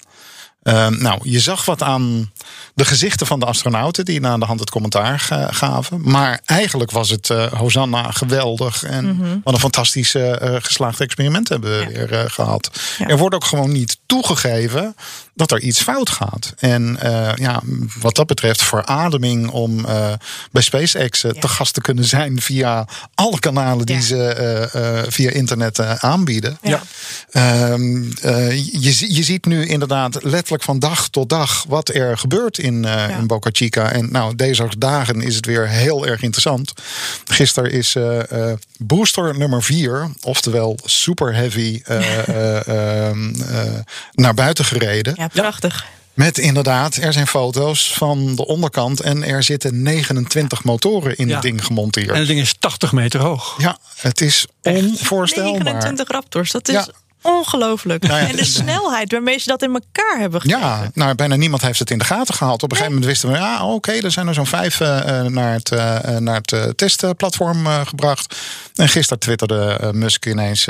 Speaker 2: Ehm, nou, je zag wat aan de gezichten van de astronauten die na de hand het commentaar ga- gaven. Maar eigenlijk was het eh Hosanna geweldig. En wat een fantastisch eh, geslaagd experiment hebben we
Speaker 3: Ja.
Speaker 2: weer eh, gehad.
Speaker 3: Ja.
Speaker 2: Er wordt ook gewoon niet toegegeven dat er iets fout gaat. En eh, ja, wat dat betreft verademing om eh, bij SpaceX eh,
Speaker 3: Ja.
Speaker 2: te gast te kunnen zijn via alle kanalen die
Speaker 3: Ja.
Speaker 2: ze via internet aanbieden.
Speaker 3: Ja.
Speaker 2: Ehm, eh, je, je ziet nu inderdaad letterlijk van dag tot dag wat er gebeurt in, in Boca Chica. En nou, deze dagen is het weer heel erg interessant. Gisteren is booster nummer 4, oftewel Super Heavy, eh, eh, ehm, eh, naar buiten gereden.
Speaker 3: Ja, prachtig.
Speaker 2: Met inderdaad, er zijn foto's van de onderkant en er zitten 29 motoren in
Speaker 1: Ja.
Speaker 2: het ding gemonteerd.
Speaker 1: En het ding is 80 meter hoog.
Speaker 2: ja, het is onvoorstelbaar.
Speaker 3: 29 Raptors, dat is
Speaker 2: Ja.
Speaker 3: Ongelooflijk.
Speaker 2: Nou ja,
Speaker 3: en de snelheid waarmee ze dat in elkaar hebben gekregen.
Speaker 2: Ja, nou, bijna niemand heeft het in de gaten gehaald. Op een gegeven moment wisten we, ja, oké, er zijn er zo'n vijf eh, eh, naar het, eh, naar het testplatform eh, gebracht. En gisteren twitterde eh, Musk ineens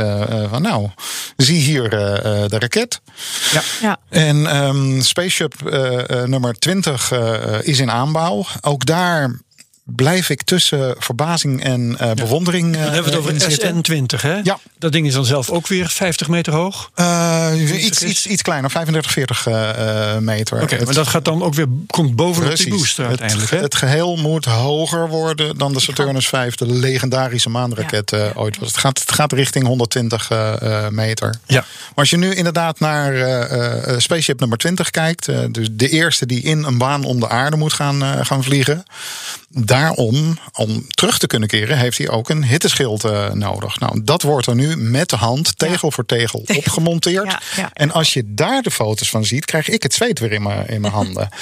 Speaker 2: van, nou, zie hier eh, eh, de raket.
Speaker 3: Ja.
Speaker 2: En ehm, Spaceship eh, eh, nummer 20 eh, eh, is in aanbouw. Ook daar blijf ik tussen verbazing en eh, bewondering eh,
Speaker 1: Dan hebben we het
Speaker 2: in
Speaker 1: over
Speaker 2: zitten.
Speaker 1: SN20, hè?
Speaker 2: Ja.
Speaker 1: Dat ding is dan zelf ook weer 50 meter hoog.
Speaker 2: Eh, iets, iets, iets kleiner, 35, 40 eh, eh, meter.
Speaker 1: Oké, maar dat gaat dan ook weer, komt bovenop die
Speaker 2: Precies.
Speaker 1: booster uiteindelijk, hè?
Speaker 2: Het, het geheel moet hoger worden dan de Saturnus 5, de legendarische maanraket eh, ooit was. Het gaat, het gaat richting 120 eh, eh, meter.
Speaker 1: Ja.
Speaker 2: Maar als je nu inderdaad naar eh, eh, Spaceship nummer 20 kijkt, eh, dus de eerste die in een baan om de aarde moet gaan, eh, gaan vliegen. Daarom, om terug te kunnen keren, heeft hij ook een hitteschild eh, nodig. Nou, dat wordt er nu met de hand, tegel voor tegel, opgemonteerd.
Speaker 3: Ja, ja.
Speaker 2: En als je daar de foto's van ziet, krijg ik het zweet weer in mijn, in mijn handen.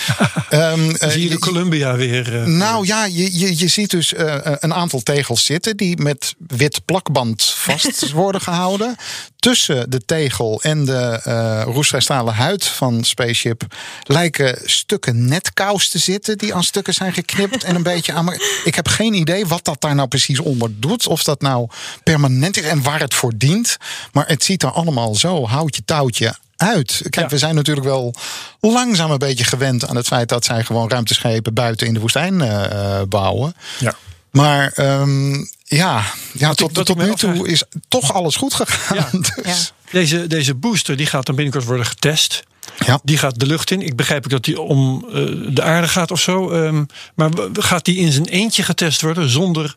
Speaker 2: Eh,
Speaker 1: Zie je de Columbia weer. eh,
Speaker 2: nou ja, je, je, je ziet dus een aantal tegels zitten die met wit plakband vast worden gehouden. Tussen de tegel en de eh roestvrij stalen huid van Spaceship lijken stukken netkous te zitten die aan stukken zijn geknipt en een beetje aan. Ik heb geen idee wat dat daar nou precies onder doet. Of dat nou permanent is en waar het voor dient. Maar het ziet er allemaal zo houtje touwtje uit. Kijk,
Speaker 1: Ja.
Speaker 2: we zijn natuurlijk wel langzaam een beetje gewend aan het feit dat zij gewoon ruimteschepen buiten in de woestijn eh, bouwen.
Speaker 1: ja.
Speaker 2: Maar ehm, ja, ja tot, nu toe is toch alles goed gegaan.
Speaker 1: Ja.
Speaker 2: Dus,
Speaker 1: Deze, deze booster die gaat dan binnenkort worden getest.
Speaker 2: ja.
Speaker 1: Die gaat de lucht in. Ik begrijp ook dat die om eh, de aarde gaat of zo. Ehm, maar gaat die in zijn eentje getest worden zonder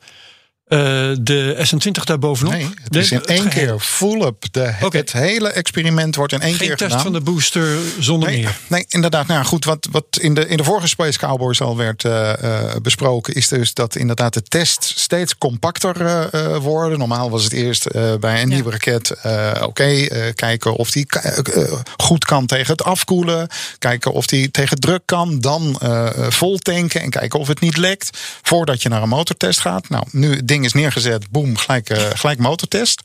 Speaker 1: eh, de S20 daarbovenop?
Speaker 2: Nee, het is in één keer full up. De,
Speaker 1: Oké.
Speaker 2: Het hele experiment wordt in één
Speaker 1: Geen
Speaker 2: keer
Speaker 1: test
Speaker 2: gedaan.
Speaker 1: van de booster zonder
Speaker 2: Nee,
Speaker 1: meer.
Speaker 2: nee, inderdaad. Nou goed, wat, wat in, de, in de vorige Space Cowboys al werd eh, eh, besproken, is dus dat inderdaad de tests steeds compacter eh, eh, worden. Normaal was het eerst eh, bij een
Speaker 3: Ja.
Speaker 2: nieuwe raket, eh, oké, eh, kijken of die goed kan tegen het afkoelen. Kijken of die tegen druk kan. Dan vol tanken en kijken of het niet lekt. Voordat je naar een motortest gaat. Nou, nu het is neergezet, boem, gelijk, eh, gelijk motortest.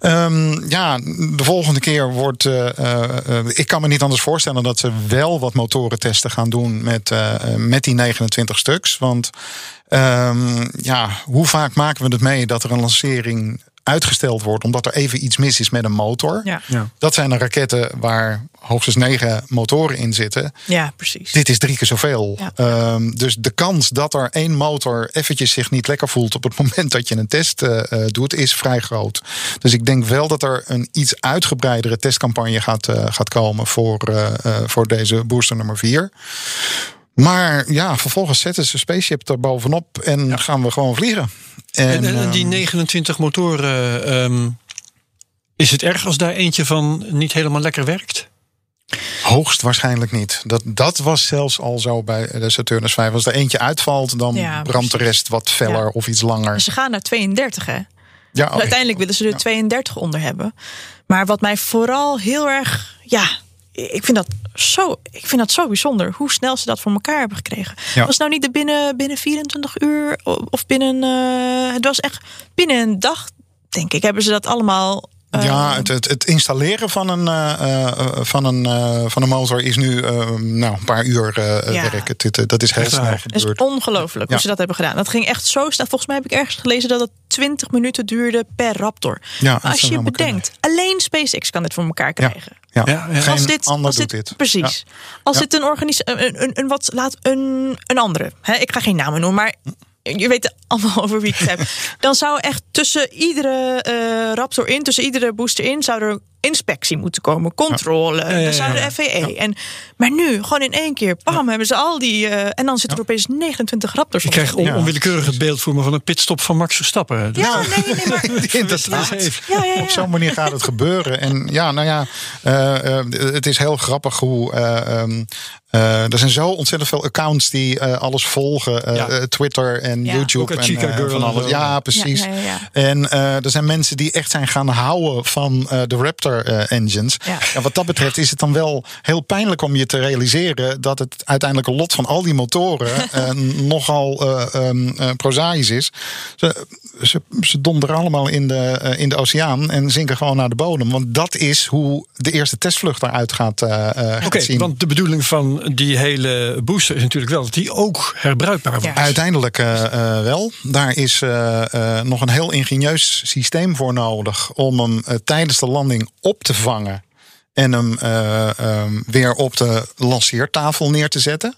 Speaker 2: Ehm, ja, de volgende keer wordt. eh, eh, ik kan me niet anders voorstellen dat ze wel wat motorentesten gaan doen met, met die 29 stuks. Want ehm, ja, hoe vaak maken we het mee dat er een lancering uitgesteld wordt omdat er even iets mis is met een motor?
Speaker 3: Ja.
Speaker 1: Ja.
Speaker 2: Dat zijn de raketten waar hoogstens negen motoren in zitten.
Speaker 3: ja, precies.
Speaker 2: Dit is drie keer zoveel.
Speaker 3: Ja.
Speaker 2: Ehm, dus de kans dat er één motor eventjes zich niet lekker voelt op het moment dat je een test eh, eh, doet, is vrij groot. Dus ik denk wel dat er een iets uitgebreidere testcampagne gaat, eh, gaat komen voor, eh, eh, voor deze booster nummer 4. Maar ja, vervolgens zetten ze Spaceship er bovenop en gaan we gewoon vliegen. En,
Speaker 1: En, en, en die
Speaker 2: ehm,
Speaker 1: 29 motoren, ehm, is het erg als daar eentje van niet helemaal lekker werkt?
Speaker 2: Hoogstwaarschijnlijk niet. Dat, dat was zelfs al zo bij de Saturnus 5. Als er eentje uitvalt, dan
Speaker 3: Ja,
Speaker 2: brandt de rest wat feller
Speaker 3: Ja.
Speaker 2: of iets langer.
Speaker 3: Ze gaan naar 32, hè?
Speaker 2: Ja,
Speaker 3: Uiteindelijk willen ze er 32 onder hebben. Maar wat mij vooral heel erg. Ja, ik vind dat zo, ik vind dat zo bijzonder. Hoe snel ze dat voor elkaar hebben gekregen.
Speaker 2: Ja.
Speaker 3: Was het nou niet de binnen, binnen 24 uur of binnen. eh, het was echt binnen een dag, denk ik, hebben ze dat allemaal.
Speaker 2: Ja, het, het, het installeren van een, eh, eh, eh, van, een, eh, van een motor is nu eh, nou, een paar uur eh,
Speaker 3: Ja.
Speaker 2: werk. Het, het- dat is heel
Speaker 1: Echt
Speaker 2: snel
Speaker 1: waar.
Speaker 3: Het is
Speaker 2: gebeurd.
Speaker 3: ongelooflijk hoe ze dat hebben gedaan. Dat ging echt zo snel. Volgens mij heb ik ergens gelezen dat het 20 minuten duurde per Raptor.
Speaker 2: Ja,
Speaker 3: als je bedenkt, alleen SpaceX kan dit voor elkaar krijgen.
Speaker 2: Ja,
Speaker 1: Ja, ja.
Speaker 2: Geen
Speaker 3: als dit,
Speaker 2: ander
Speaker 3: als
Speaker 2: doet
Speaker 3: dit,
Speaker 2: dit.
Speaker 3: Precies. Als
Speaker 2: Ja.
Speaker 3: dit een organisatie, een, een, een, wat, laat een, een andere, hè, ik ga geen namen noemen, maar je weet allemaal over wie ik het heb. Dan zou echt tussen iedere eh, Raptor in, tussen iedere booster in, zou er inspectie moeten komen, controle.
Speaker 1: Ja, ja,
Speaker 3: Dan zou
Speaker 1: ja.
Speaker 3: de FAA. En, maar nu, gewoon in één keer, bam, hebben ze al die. eh, en dan zitten er opeens 29 Raptors
Speaker 1: Ik
Speaker 3: op.
Speaker 1: krijg on-
Speaker 2: Ja.
Speaker 1: onwillekeurig het beeld voor me van een pitstop van Max Verstappen. Dus
Speaker 3: Ja, nee, nee, maar.
Speaker 2: Inderdaad.
Speaker 1: even.
Speaker 3: Ja, ja, ja.
Speaker 2: Op zo'n manier gaat het gebeuren. En ja, nou ja, eh, eh, het is heel grappig hoe. eh, ehm, eh, er zijn zo ontzettend veel accounts die eh, alles volgen.
Speaker 1: Ja.
Speaker 2: Twitter en
Speaker 3: Ja.
Speaker 2: YouTube. En,
Speaker 1: Chica Girl
Speaker 2: van
Speaker 1: en
Speaker 2: alles. Ja, precies.
Speaker 3: Ja, ja, ja.
Speaker 2: En eh, er zijn mensen die echt zijn gaan houden van eh, de Raptor eh, engines.
Speaker 3: Ja.
Speaker 2: Ja, wat dat betreft is het dan wel heel pijnlijk om je te realiseren dat het uiteindelijke lot van al die motoren eh, nogal eh, ehm, eh, prozaïs is. Ze, ze, ze donderen allemaal in de, in de oceaan en zinken gewoon naar de bodem. Want dat is hoe de eerste testvlucht eruit gaat, eh eh, gaat
Speaker 1: Oké,
Speaker 2: zien.
Speaker 1: want de bedoeling van die hele booster is natuurlijk wel dat die ook herbruikbaar wordt.
Speaker 3: Ja.
Speaker 2: Uiteindelijk wel. Daar is eh, eh, nog een heel ingenieus systeem voor nodig om hem tijdens de landing op te vangen en hem eh, ehm, weer op de lanceertafel neer te zetten.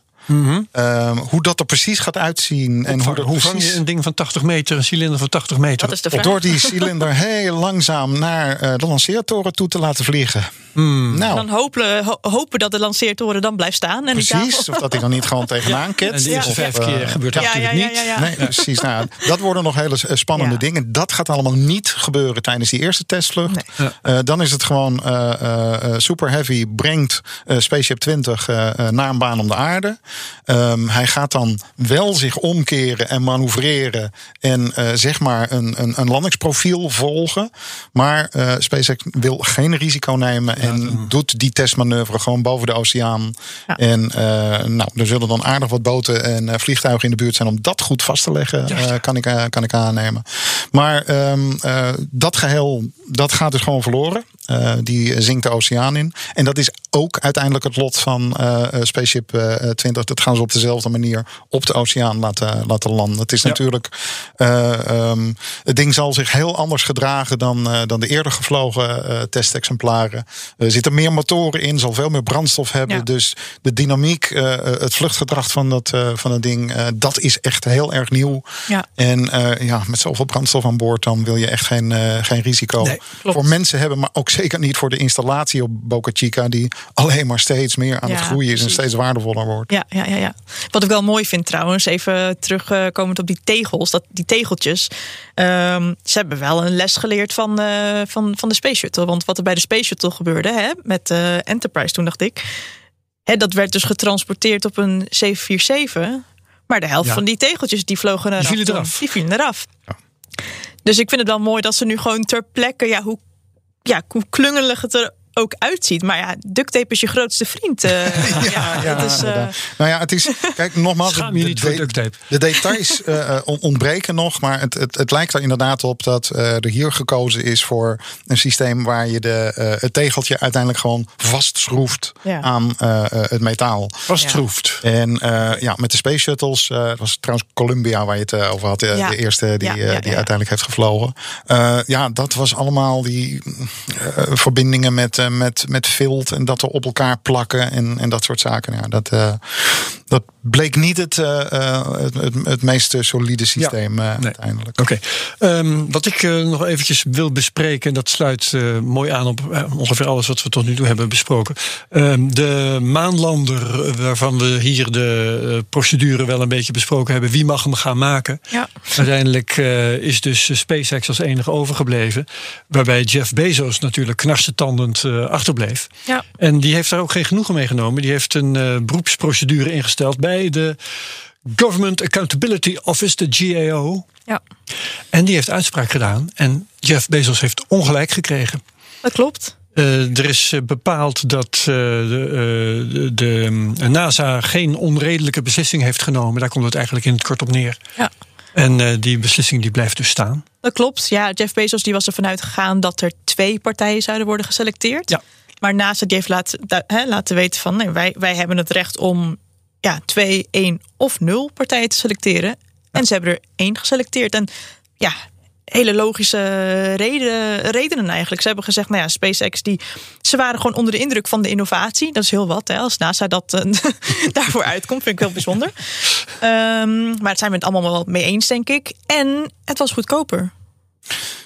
Speaker 2: Ehm, hoe dat er precies gaat uitzien en hoe
Speaker 1: hoe vang
Speaker 2: precies.
Speaker 1: je een ding van 80 meter, een cilinder van 80 meter?
Speaker 3: Dat is de vraag.
Speaker 2: Door die cilinder heel langzaam naar eh, de lanceertoren toe te laten vliegen. Nou,
Speaker 3: Dan hopen, ho- hopen dat de lanceertoren dan blijft staan. En
Speaker 2: precies. of dat hij dan niet gewoon tegenaan ketst.
Speaker 1: en de eerste
Speaker 2: of,
Speaker 1: vijf
Speaker 2: eh,
Speaker 1: keer gebeurt dat
Speaker 3: Ja,
Speaker 1: natuurlijk
Speaker 3: ja,
Speaker 1: niet.
Speaker 3: ja, ja, ja.
Speaker 2: Nee, precies. Nou, dat worden nog hele eh, spannende
Speaker 3: Ja.
Speaker 2: dingen. Dat gaat allemaal niet gebeuren tijdens die eerste testvlucht.
Speaker 3: Nee.
Speaker 2: Eh, dan is het gewoon eh, eh, eh, Super Heavy brengt eh, Spaceship 20 eh, eh, naar een baan om de aarde. Ehm, hij gaat dan wel zich omkeren en manoeuvreren en eh, zeg maar een, een, een landingsprofiel volgen. Maar eh, SpaceX wil geen risico nemen en doet die testmanoeuvre gewoon boven de oceaan.
Speaker 3: Ja.
Speaker 2: En eh, nou, er zullen dan aardig wat boten en vliegtuigen in de buurt zijn om dat goed vast te leggen, eh, kan, ik, kan ik aannemen. Maar ehm, eh, dat geheel, dat gaat dus gewoon verloren. Eh, die zinkt de oceaan in. En dat is ook uiteindelijk het lot van eh, eh, Spaceship eh, 20. Dat gaan ze op dezelfde manier op de oceaan laten, laten landen. Het is
Speaker 1: Ja.
Speaker 2: natuurlijk. eh, ehm, het ding zal zich heel anders gedragen dan, eh, dan de eerder gevlogen eh, testexemplaren. Er zitten meer motoren in, zal veel meer brandstof hebben.
Speaker 3: Ja.
Speaker 2: Dus de dynamiek, eh, het vluchtgedrag van dat, eh, van dat ding, eh, dat is echt heel erg nieuw.
Speaker 3: Ja.
Speaker 2: En eh, ja, met zoveel brandstof aan boord, dan wil je echt geen, eh, geen risico
Speaker 1: Nee,
Speaker 2: voor mensen hebben, maar ook zeker niet voor de installatie op Boca Chica, die alleen maar steeds meer aan
Speaker 3: Ja,
Speaker 2: het groeien is en steeds waardevoller wordt.
Speaker 3: Ja, ja, ja, ja. Wat ik wel mooi vind trouwens, even terugkomend op die tegels, dat, die tegeltjes. Ehm, ze hebben wel een les geleerd van, eh, van, van de Space Shuttle. Want wat er bij de Space Shuttle gebeurde hè, met eh, Enterprise toen, dacht ik. Hè, dat werd dus getransporteerd op een 747. Maar de helft
Speaker 1: Ja.
Speaker 3: van die tegeltjes die vlogen eraf.
Speaker 1: vielen
Speaker 3: toen.
Speaker 1: eraf.
Speaker 3: Die vielen eraf. Dus ik vind het wel mooi dat ze nu gewoon ter plekke, ja, hoe, ja, hoe klungelig het er ook uitziet. Maar ja, duct tape is je grootste vriend. eh. ja, dat is, eh,
Speaker 2: nou ja, het is. Kijk, nogmaals.
Speaker 1: Schaam je
Speaker 2: de-
Speaker 1: niet voor duct tape.
Speaker 2: De details eh, on- ontbreken nog, maar het, het, het lijkt er inderdaad op dat eh, er hier gekozen is voor een systeem waar je de, eh, het tegeltje uiteindelijk gewoon vastschroeft
Speaker 3: Ja.
Speaker 2: aan het metaal.
Speaker 1: Vastschroefd.
Speaker 2: En eh, ja, met de Space Shuttles, eh, het was trouwens Columbia waar je het over had,
Speaker 3: Ja.
Speaker 2: de eerste die,
Speaker 3: Ja, ja,
Speaker 2: die uiteindelijk heeft gevlogen. Eh, ja, dat was allemaal die eh, verbindingen met, met, met vilt en dat er op elkaar plakken en, en dat soort zaken. Ja, dat, eh, dat bleek niet het, eh, eh, het, het, het meest solide systeem eh,
Speaker 1: nee.
Speaker 2: uiteindelijk.
Speaker 1: Oké, Ehm, wat ik eh, nog eventjes wil bespreken, en dat sluit eh, mooi aan op eh, ongeveer alles wat we tot nu toe hebben besproken. Ehm, de maanlander, eh, waarvan we hier de eh, procedure wel een beetje besproken hebben, wie mag hem gaan maken?
Speaker 3: ja.
Speaker 1: Uiteindelijk eh, is dus eh, SpaceX als enige overgebleven. Waarbij Jeff Bezos natuurlijk knarsetandend eh achterbleef.
Speaker 3: Ja.
Speaker 1: En die heeft daar ook geen genoegen mee genomen. Die heeft een eh, beroepsprocedure ingesteld bij de Government Accountability Office, de GAO.
Speaker 3: ja,
Speaker 1: En die heeft uitspraak gedaan. En Jeff Bezos heeft ongelijk gekregen.
Speaker 3: dat klopt.
Speaker 1: Eh, er is eh, bepaald dat eh, de, de, mm, NASA geen onredelijke beslissing heeft genomen. Daar komt het eigenlijk in het kort op neer.
Speaker 3: Ja.
Speaker 1: En die beslissing die blijft dus staan.
Speaker 3: Dat klopt. Ja, Jeff Bezos die was ervan uitgegaan dat er twee partijen zouden worden geselecteerd.
Speaker 1: Ja.
Speaker 3: Maar NASA die heeft laten, laten weten van nee, wij, wij hebben het recht om ja, twee, één of nul partijen te selecteren. En ze hebben er één geselecteerd. En ja, hele logische reden, redenen eigenlijk. Ze hebben gezegd, nou ja, SpaceX, die, ze waren gewoon onder de indruk van de innovatie. Dat is heel wat, hè, als NASA dat eh, daarvoor uitkomt. Vind ik heel bijzonder. Ehm, maar het zijn we het allemaal wel mee eens, denk ik. En het was goedkoper.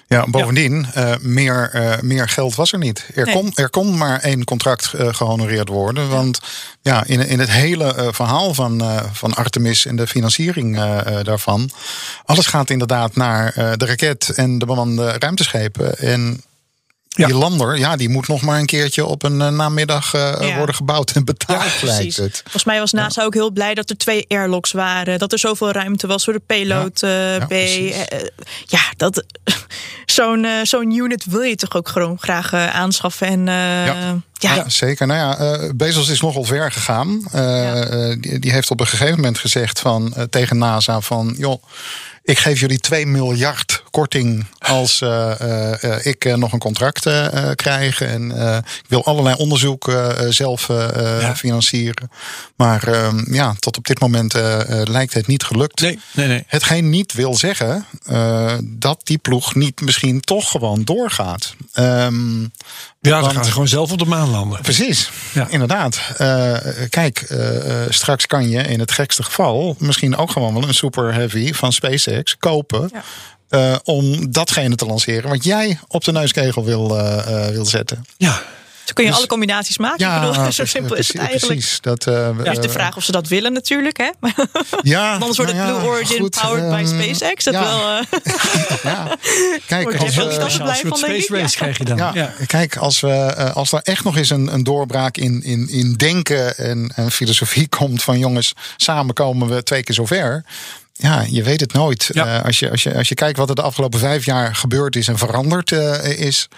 Speaker 2: Ja, bovendien, eh, meer, eh, meer geld was er niet. Er,
Speaker 3: Nee.
Speaker 2: kon, er kon maar één contract eh, gehonoreerd worden. Want ja, in, in het hele verhaal van, van Artemis en de financiering daarvan. Alles gaat inderdaad naar de raket en de bemande ruimteschepen. En
Speaker 1: Ja.
Speaker 2: die lander, ja, die moet nog maar een keertje op een eh, namiddag eh,
Speaker 3: Ja.
Speaker 2: worden gebouwd en betaald, lijkt
Speaker 3: Precies.
Speaker 2: het.
Speaker 3: Volgens mij was NASA ook heel blij dat er twee airlocks waren. Dat er zoveel ruimte was voor de payload eh,
Speaker 2: Ja,
Speaker 3: B. ja, dat, zo'n zo'n unit wil je toch ook gewoon graag aanschaffen. En ja.
Speaker 2: Ja, zeker. Nou ja, Bezos is nogal ver gegaan. Die, die heeft op een gegeven moment gezegd van, tegen NASA van... joh, ik geef jullie 2 miljard korting als eh, eh, eh, ik nog een contract krijg. En ik wil allerlei onderzoek zelf
Speaker 1: Ja.
Speaker 2: financieren. Maar ehm, ja, tot op dit moment lijkt het niet gelukt.
Speaker 1: Nee, nee, nee.
Speaker 2: Hetgeen niet wil zeggen dat die ploeg niet misschien toch gewoon doorgaat. Ehm,
Speaker 1: Ja, dan
Speaker 2: Want-
Speaker 1: gaan ze gewoon zelf op de maan landen.
Speaker 2: Precies,
Speaker 1: Ja.
Speaker 2: inderdaad. Kijk, straks kan je in het gekste geval misschien ook gewoon wel een Super Heavy van SpaceX kopen.
Speaker 3: Ja.
Speaker 2: eh, om datgene te lanceren wat jij op de neuskegel wil, eh, eh, wil zetten.
Speaker 1: Ja,
Speaker 3: Zo kun je
Speaker 2: Dus-
Speaker 3: alle combinaties maken. ik bedoel, zo
Speaker 2: precies,
Speaker 3: simpel is het
Speaker 2: precies,
Speaker 3: eigenlijk.
Speaker 2: Precies. Dat, eh,
Speaker 3: Is de
Speaker 2: eh,
Speaker 3: vraag of ze dat willen natuurlijk. Hè?
Speaker 2: Ja,
Speaker 3: Anders wordt het
Speaker 2: nou ja,
Speaker 3: Blue Origin
Speaker 2: goed,
Speaker 3: powered by
Speaker 2: ehm,
Speaker 3: SpaceX. Dat
Speaker 2: ja,
Speaker 3: wel, eh,
Speaker 2: ja. Kijk, als, we-
Speaker 1: een soort space race
Speaker 3: Ja.
Speaker 1: krijg je dan.
Speaker 2: Ja,
Speaker 1: Ja.
Speaker 2: kijk, als, we, eh, als er echt nog eens een, een doorbraak in, in, in denken en, en filosofie komt van jongens, samen komen we twee keer zover. Ja, je weet het nooit.
Speaker 1: Ja.
Speaker 2: Eh, als, je, als, je, als je kijkt wat er de afgelopen vijf jaar gebeurd is en veranderd eh, is,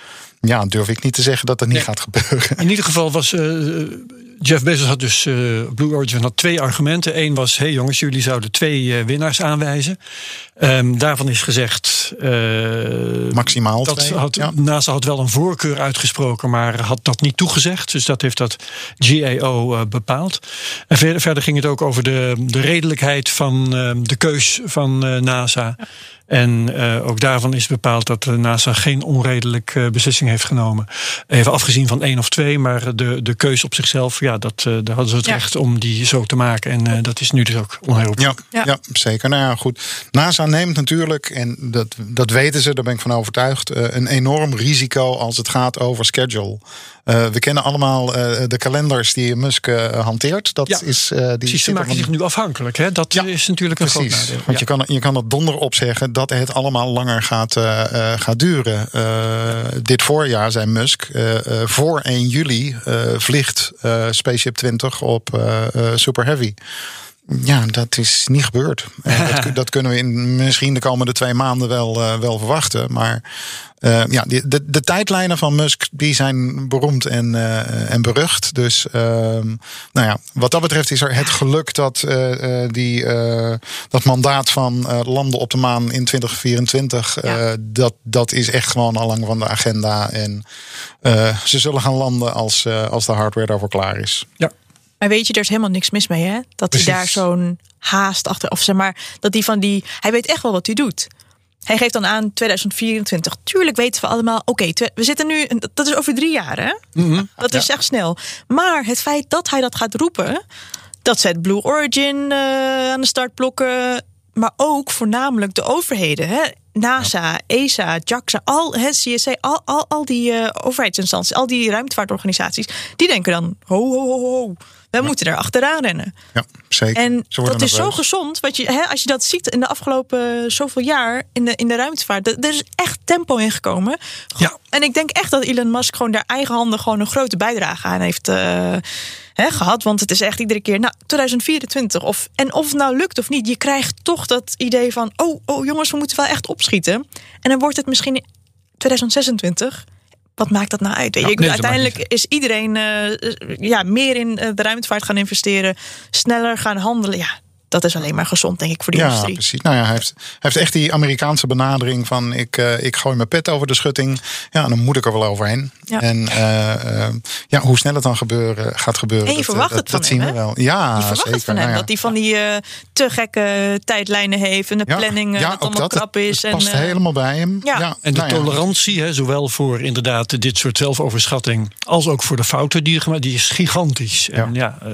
Speaker 2: ja, durf ik niet te zeggen dat dat niet
Speaker 1: Nee.
Speaker 2: gaat gebeuren.
Speaker 1: In ieder geval was eh, Jeff Bezos had dus eh, Blue Origin had twee argumenten. Eén was, hey jongens, jullie zouden twee eh, winnaars aanwijzen. Ehm, daarvan is gezegd, eh,
Speaker 2: Maximaal
Speaker 1: dat
Speaker 2: twee,
Speaker 1: had,
Speaker 2: ja.
Speaker 1: NASA had wel een voorkeur uitgesproken, maar had dat niet toegezegd. Dus dat heeft dat GAO eh, bepaald. En verder, verder ging het ook over de, de redelijkheid van de keus van eh, NASA. En eh, ook daarvan is bepaald dat de NASA geen onredelijk eh, beslissing heeft genomen. Even afgezien van één of twee, maar de, de keuze op zichzelf, ja, dat, eh, daar hadden ze het
Speaker 3: Ja.
Speaker 1: recht om die zo te maken. En eh, dat is nu dus ook onherroepelijk.
Speaker 2: Ja, ja.
Speaker 3: Ja.
Speaker 2: zeker. Nou ja, goed. NASA neemt natuurlijk, en dat, dat weten ze, daar ben ik van overtuigd, eh, een enorm risico als het gaat over schedule. Eh, we kennen allemaal eh, de kalenders die Musk eh, hanteert. Dat
Speaker 1: Ja.
Speaker 2: is, die
Speaker 1: Precies, ze maken zich nu afhankelijk. Hè? Dat
Speaker 2: Ja,
Speaker 1: is natuurlijk een
Speaker 2: Precies,
Speaker 1: groot nadeel.
Speaker 2: want
Speaker 1: Ja.
Speaker 2: je, kan, je kan dat donder op zeggen dat het allemaal langer gaat, gaat duren. Dit voorjaar, zei Musk, voor 1 juli vliegt Spaceship 20 op Super Heavy. Ja, dat is niet gebeurd. En dat, dat kunnen we in misschien de komende twee maanden wel, eh, wel verwachten. Maar eh, ja, de, de tijdlijnen van Musk die zijn beroemd en, eh, en berucht. Dus ehm, nou ja, wat dat betreft is er het geluk dat eh, eh, die, eh, dat mandaat van eh, landen op de maan in 2024, eh,
Speaker 3: Ja.
Speaker 2: dat, dat is echt gewoon al lang van de agenda. En eh, ze zullen gaan landen als, eh, als de hardware daarvoor klaar is.
Speaker 3: Maar weet je, er is helemaal niks mis mee, hè? Dat hij daar zo'n haast achter, of zeg maar, dat hij van die, hij weet echt wel wat hij doet. Hij geeft dan aan 2024. Tuurlijk weten we allemaal, oké, we zitten nu, dat is over drie jaar, hè? Dat is echt snel. Maar het feit dat hij dat gaat roepen, dat zet Blue Origin eh, aan de startblokken, maar ook voornamelijk de overheden, hè? NASA, ESA, JAXA, al het CSA, al, al, al die eh, overheidsinstanties, al die ruimtevaartorganisaties, die denken dan: ho, ho, ho, ho, wij moeten er achteraan rennen.
Speaker 2: Ja, zeker.
Speaker 3: En dat is zo gezond. Wat je, hè, als je dat ziet in de afgelopen zoveel jaar in de, in de ruimtevaart. Er er is echt tempo ingekomen.
Speaker 1: Ja.
Speaker 3: En ik denk echt dat Elon Musk gewoon daar eigenhandig gewoon een grote bijdrage aan heeft eh, hè, gehad. Want het is echt iedere keer, nou, 2024. Of, en of het nou lukt of niet, je krijgt toch dat idee van... oh, oh jongens, we moeten wel echt opschieten. En dan wordt het misschien 2026... Wat maakt dat nou uit? Weet je,
Speaker 1: Ja,
Speaker 3: ik bedoel,
Speaker 1: nee, dat maakt
Speaker 3: uiteindelijk is iedereen eh, ja, meer in eh, de ruimtevaart gaan investeren, sneller gaan handelen. Ja, dat is alleen maar gezond, denk ik, voor die
Speaker 2: Ja,
Speaker 3: industrie.
Speaker 2: precies. Nou ja, hij heeft, hij heeft echt die Amerikaanse benadering van ik, eh, ik gooi mijn pet over de schutting. Ja, dan moet ik er wel overheen.
Speaker 3: Ja.
Speaker 2: En eh, eh, ja, hoe snel het dan gebeuren, gaat gebeuren.
Speaker 3: En je
Speaker 2: dat,
Speaker 3: verwacht
Speaker 2: dat,
Speaker 3: het van
Speaker 2: dat
Speaker 3: hem,
Speaker 2: zien we wel. Ja,
Speaker 3: je verwacht
Speaker 2: zeker.
Speaker 3: het van hem,
Speaker 2: Nou ja.
Speaker 3: dat hij van die eh, te gekke tijdlijnen heeft en de
Speaker 2: Ja,
Speaker 3: planning eh,
Speaker 2: ja,
Speaker 3: dat
Speaker 2: ook
Speaker 3: allemaal
Speaker 2: dat.
Speaker 3: krap is.
Speaker 2: Het past
Speaker 3: en,
Speaker 2: helemaal bij hem.
Speaker 3: ja.
Speaker 1: En de
Speaker 2: nou ja.
Speaker 1: tolerantie, hè, zowel voor inderdaad dit soort zelfoverschatting als ook voor de fouten die er gemaakt die is gigantisch. En ja, eh,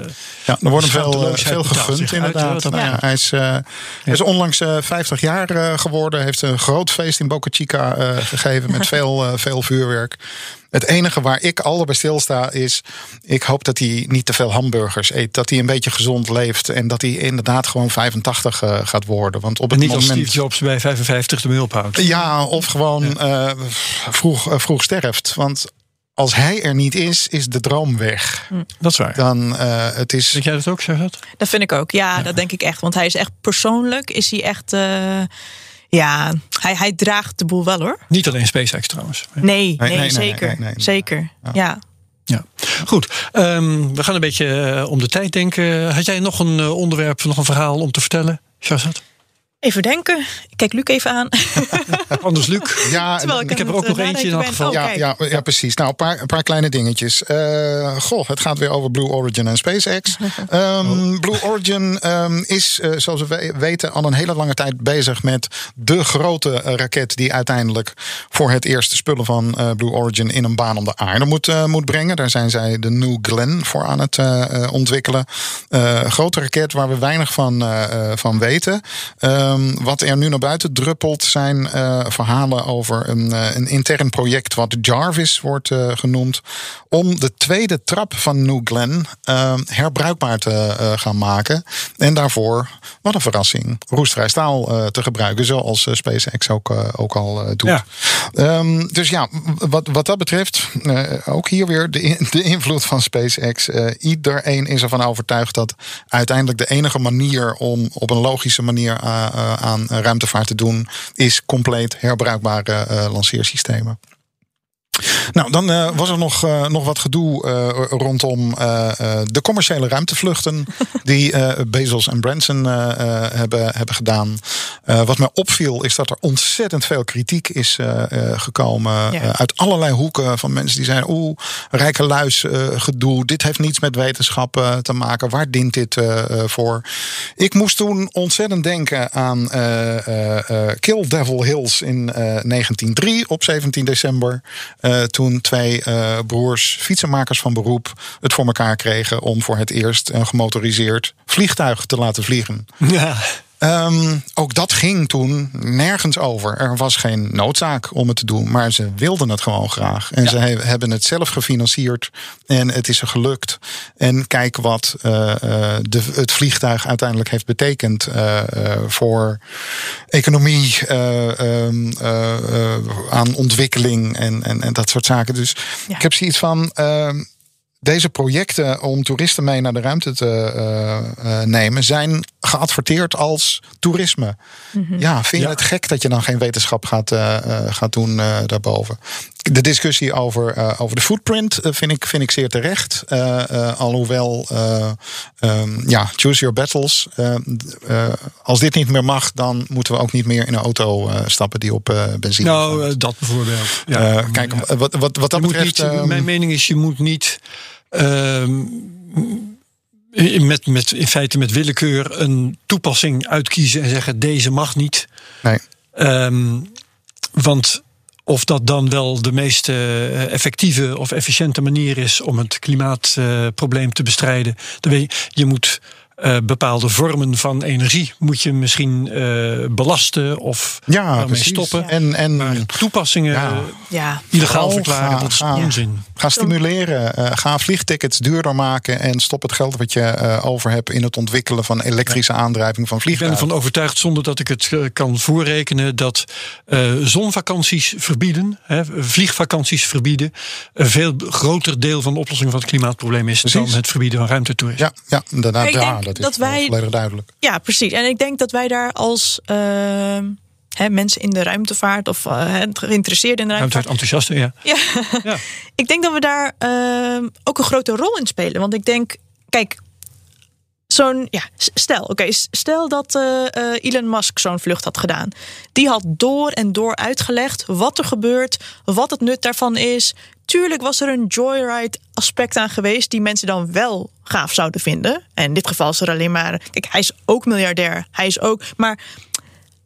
Speaker 2: Ja, er wordt hem veel, veel gegund inderdaad.
Speaker 1: Dat
Speaker 2: Nou ja, hij is, eh, hij is onlangs eh, 50 jaar eh, geworden. Heeft een groot feest in Boca Chica eh, gegeven met veel, eh, veel vuurwerk. Het enige waar ik al bij stilsta is... ik hoop dat hij niet te veel hamburgers eet. Dat hij een beetje gezond leeft. En dat hij inderdaad gewoon 85 eh, gaat worden. Want op
Speaker 1: en
Speaker 2: het
Speaker 1: niet als
Speaker 2: moment...
Speaker 1: Steve Jobs bij 55 de hulp houdt.
Speaker 2: Ja, of gewoon eh, vroeg, eh, vroeg sterft. Want als hij er niet is, is de droom weg.
Speaker 1: Dat is waar.
Speaker 2: Dan eh, het is...
Speaker 1: Jij dat ook, Charlotte?
Speaker 3: Dat vind ik ook. Ja, dat denk ik echt. Want hij is echt persoonlijk, is hij echt. eh, ja, hij, hij draagt de boel wel hoor.
Speaker 1: Niet alleen SpaceX trouwens.
Speaker 3: Nee, nee,
Speaker 2: nee, nee,
Speaker 3: zeker.
Speaker 2: nee, nee, nee.
Speaker 3: Zeker. Ja.
Speaker 1: Ja, goed. Ehm, we gaan een beetje eh, om de tijd denken. Had jij nog een onderwerp, nog een verhaal om te vertellen, Shazad?
Speaker 3: Even denken. Kijk Luc even aan.
Speaker 1: Anders Luc.
Speaker 2: Ja,
Speaker 3: Terwijl ik
Speaker 1: ik heb er ook nog
Speaker 3: eh,
Speaker 1: eentje in elk
Speaker 3: ben.
Speaker 1: geval.
Speaker 3: Oh,
Speaker 2: Ja, ja, ja, precies. Nou, een paar, een paar kleine dingetjes. Eh, goh, het gaat weer over Blue Origin en SpaceX. Ehm, Blue Origin ehm, is, eh, zoals we we- weten, al een hele lange tijd bezig met de grote raket die uiteindelijk voor het eerst de spullen van eh, Blue Origin in een baan om de aarde moet, moet brengen. Daar zijn zij de New Glenn voor aan het ontwikkelen. Eh, grote raket waar we weinig van, van weten. Ehm, wat er nu naar buiten druppelt zijn eh, verhalen over een, eh, een intern project wat Jarvis wordt eh, genoemd. Om de tweede trap van New Glenn herbruikbaar te gaan maken. En daarvoor, wat een verrassing, roestvrij staal te gebruiken. Zoals SpaceX ook, ook al doet.
Speaker 1: Ja.
Speaker 2: Ehm, dus ja, wat, wat dat betreft, ook hier weer de, in- de invloed van SpaceX. Iedereen is ervan overtuigd dat uiteindelijk de enige manier om op een logische manier aan ruimtevaart te doen, is compleet herbruikbare eh, lanceersystemen. Nou, dan eh, was er nog, eh, nog wat gedoe eh, rondom de commerciële ruimtevluchten. die Bezos en Branson hebben, hebben gedaan. Wat mij opviel is dat er ontzettend veel kritiek is gekomen.
Speaker 3: Ja.
Speaker 2: uit allerlei hoeken van mensen die zeiden: Oeh, rijke luis gedoe. Dit heeft niets met wetenschap te maken. Waar dient dit voor? Ik moest toen ontzettend denken aan Kill Devil Hills in eh, 1903 op 17 december. Eh, toen twee eh, broers, fietsenmakers van beroep, het voor elkaar kregen om voor het eerst een gemotoriseerd vliegtuig te laten vliegen.
Speaker 1: Ja.
Speaker 2: Ehm, ook dat ging toen nergens over. Er was geen noodzaak om het te doen, maar ze wilden het gewoon graag. En ze he- hebben het zelf gefinancierd en het is er gelukt. En kijk wat eh, eh, de, het vliegtuig uiteindelijk heeft betekend eh, voor economie, eh, ehm, eh, eh, aan ontwikkeling en, en, en dat soort zaken. Dus
Speaker 3: Ja.
Speaker 2: ik heb zoiets van. Deze projecten om toeristen mee naar de ruimte te eh, eh, nemen, zijn geadverteerd als toerisme. Ja, vind je
Speaker 1: Ja.
Speaker 2: het gek dat je dan geen wetenschap gaat, eh, eh, gaat doen eh, daarboven? De discussie over, eh, over de footprint eh, vind, ik, vind ik zeer terecht. Eh, alhoewel, eh, ehm, ja, choose your battles. Als dit niet meer mag, dan moeten we ook niet meer in een auto stappen die op benzine
Speaker 1: Nou, dat bijvoorbeeld. Ja.
Speaker 2: Kijk, wat, wat, wat dat
Speaker 1: je
Speaker 2: betreft.
Speaker 1: niet,
Speaker 2: ehm,
Speaker 1: mijn mening is, je moet niet ehm, met, met, in feite met willekeur een toepassing uitkiezen en zeggen deze mag niet.
Speaker 2: nee.
Speaker 1: Want of dat dan wel de meest eh, effectieve of efficiënte manier is om het klimaatprobleem te bestrijden. Je moet eh, bepaalde vormen van energie moet je misschien eh, belasten of
Speaker 2: Ja,
Speaker 1: daarmee
Speaker 2: precies.
Speaker 1: stoppen.
Speaker 2: En, en
Speaker 1: Maar toepassingen
Speaker 2: Ja.
Speaker 3: Ja,
Speaker 1: illegaal verklaren,
Speaker 2: ga-
Speaker 1: dat is
Speaker 2: ga-
Speaker 1: onzin.
Speaker 2: Ga stimuleren. eh, ga vliegtickets duurder maken. En stop het geld wat je eh, over hebt in het ontwikkelen van elektrische aandrijving van
Speaker 1: Ik ben
Speaker 2: vliegtuigen.
Speaker 1: ervan overtuigd, zonder dat ik het kan voorrekenen, dat eh, zonvakanties verbieden, hè, vliegvakanties verbieden, een veel groter deel van de oplossing van het klimaatprobleem is
Speaker 2: Precies.
Speaker 1: dan het verbieden van ruimtetoerisme.
Speaker 2: Ja, ja, inderdaad. Dat is
Speaker 3: dat
Speaker 2: wel
Speaker 3: wij-
Speaker 2: volledig duidelijk.
Speaker 3: Ja, precies. En ik denk dat wij daar als ehm, hè, mensen in de ruimtevaart of hè, geïnteresseerden in de ruimtevaart.
Speaker 1: Enthousiasten, ja.
Speaker 3: Ja.
Speaker 1: Ja.
Speaker 3: ik denk dat we daar ehm, ook een grote rol in spelen. Want ik denk, kijk, ja, stel, oké, stel dat eh, eh, Elon Musk zo'n vlucht had gedaan. Die had door en door uitgelegd wat er gebeurt, wat het nut daarvan is. Tuurlijk was er een joyride aspect aan geweest die mensen dan wel gaaf zouden vinden. En in dit geval is er alleen maar, kijk, hij is ook miljardair, hij is ook, maar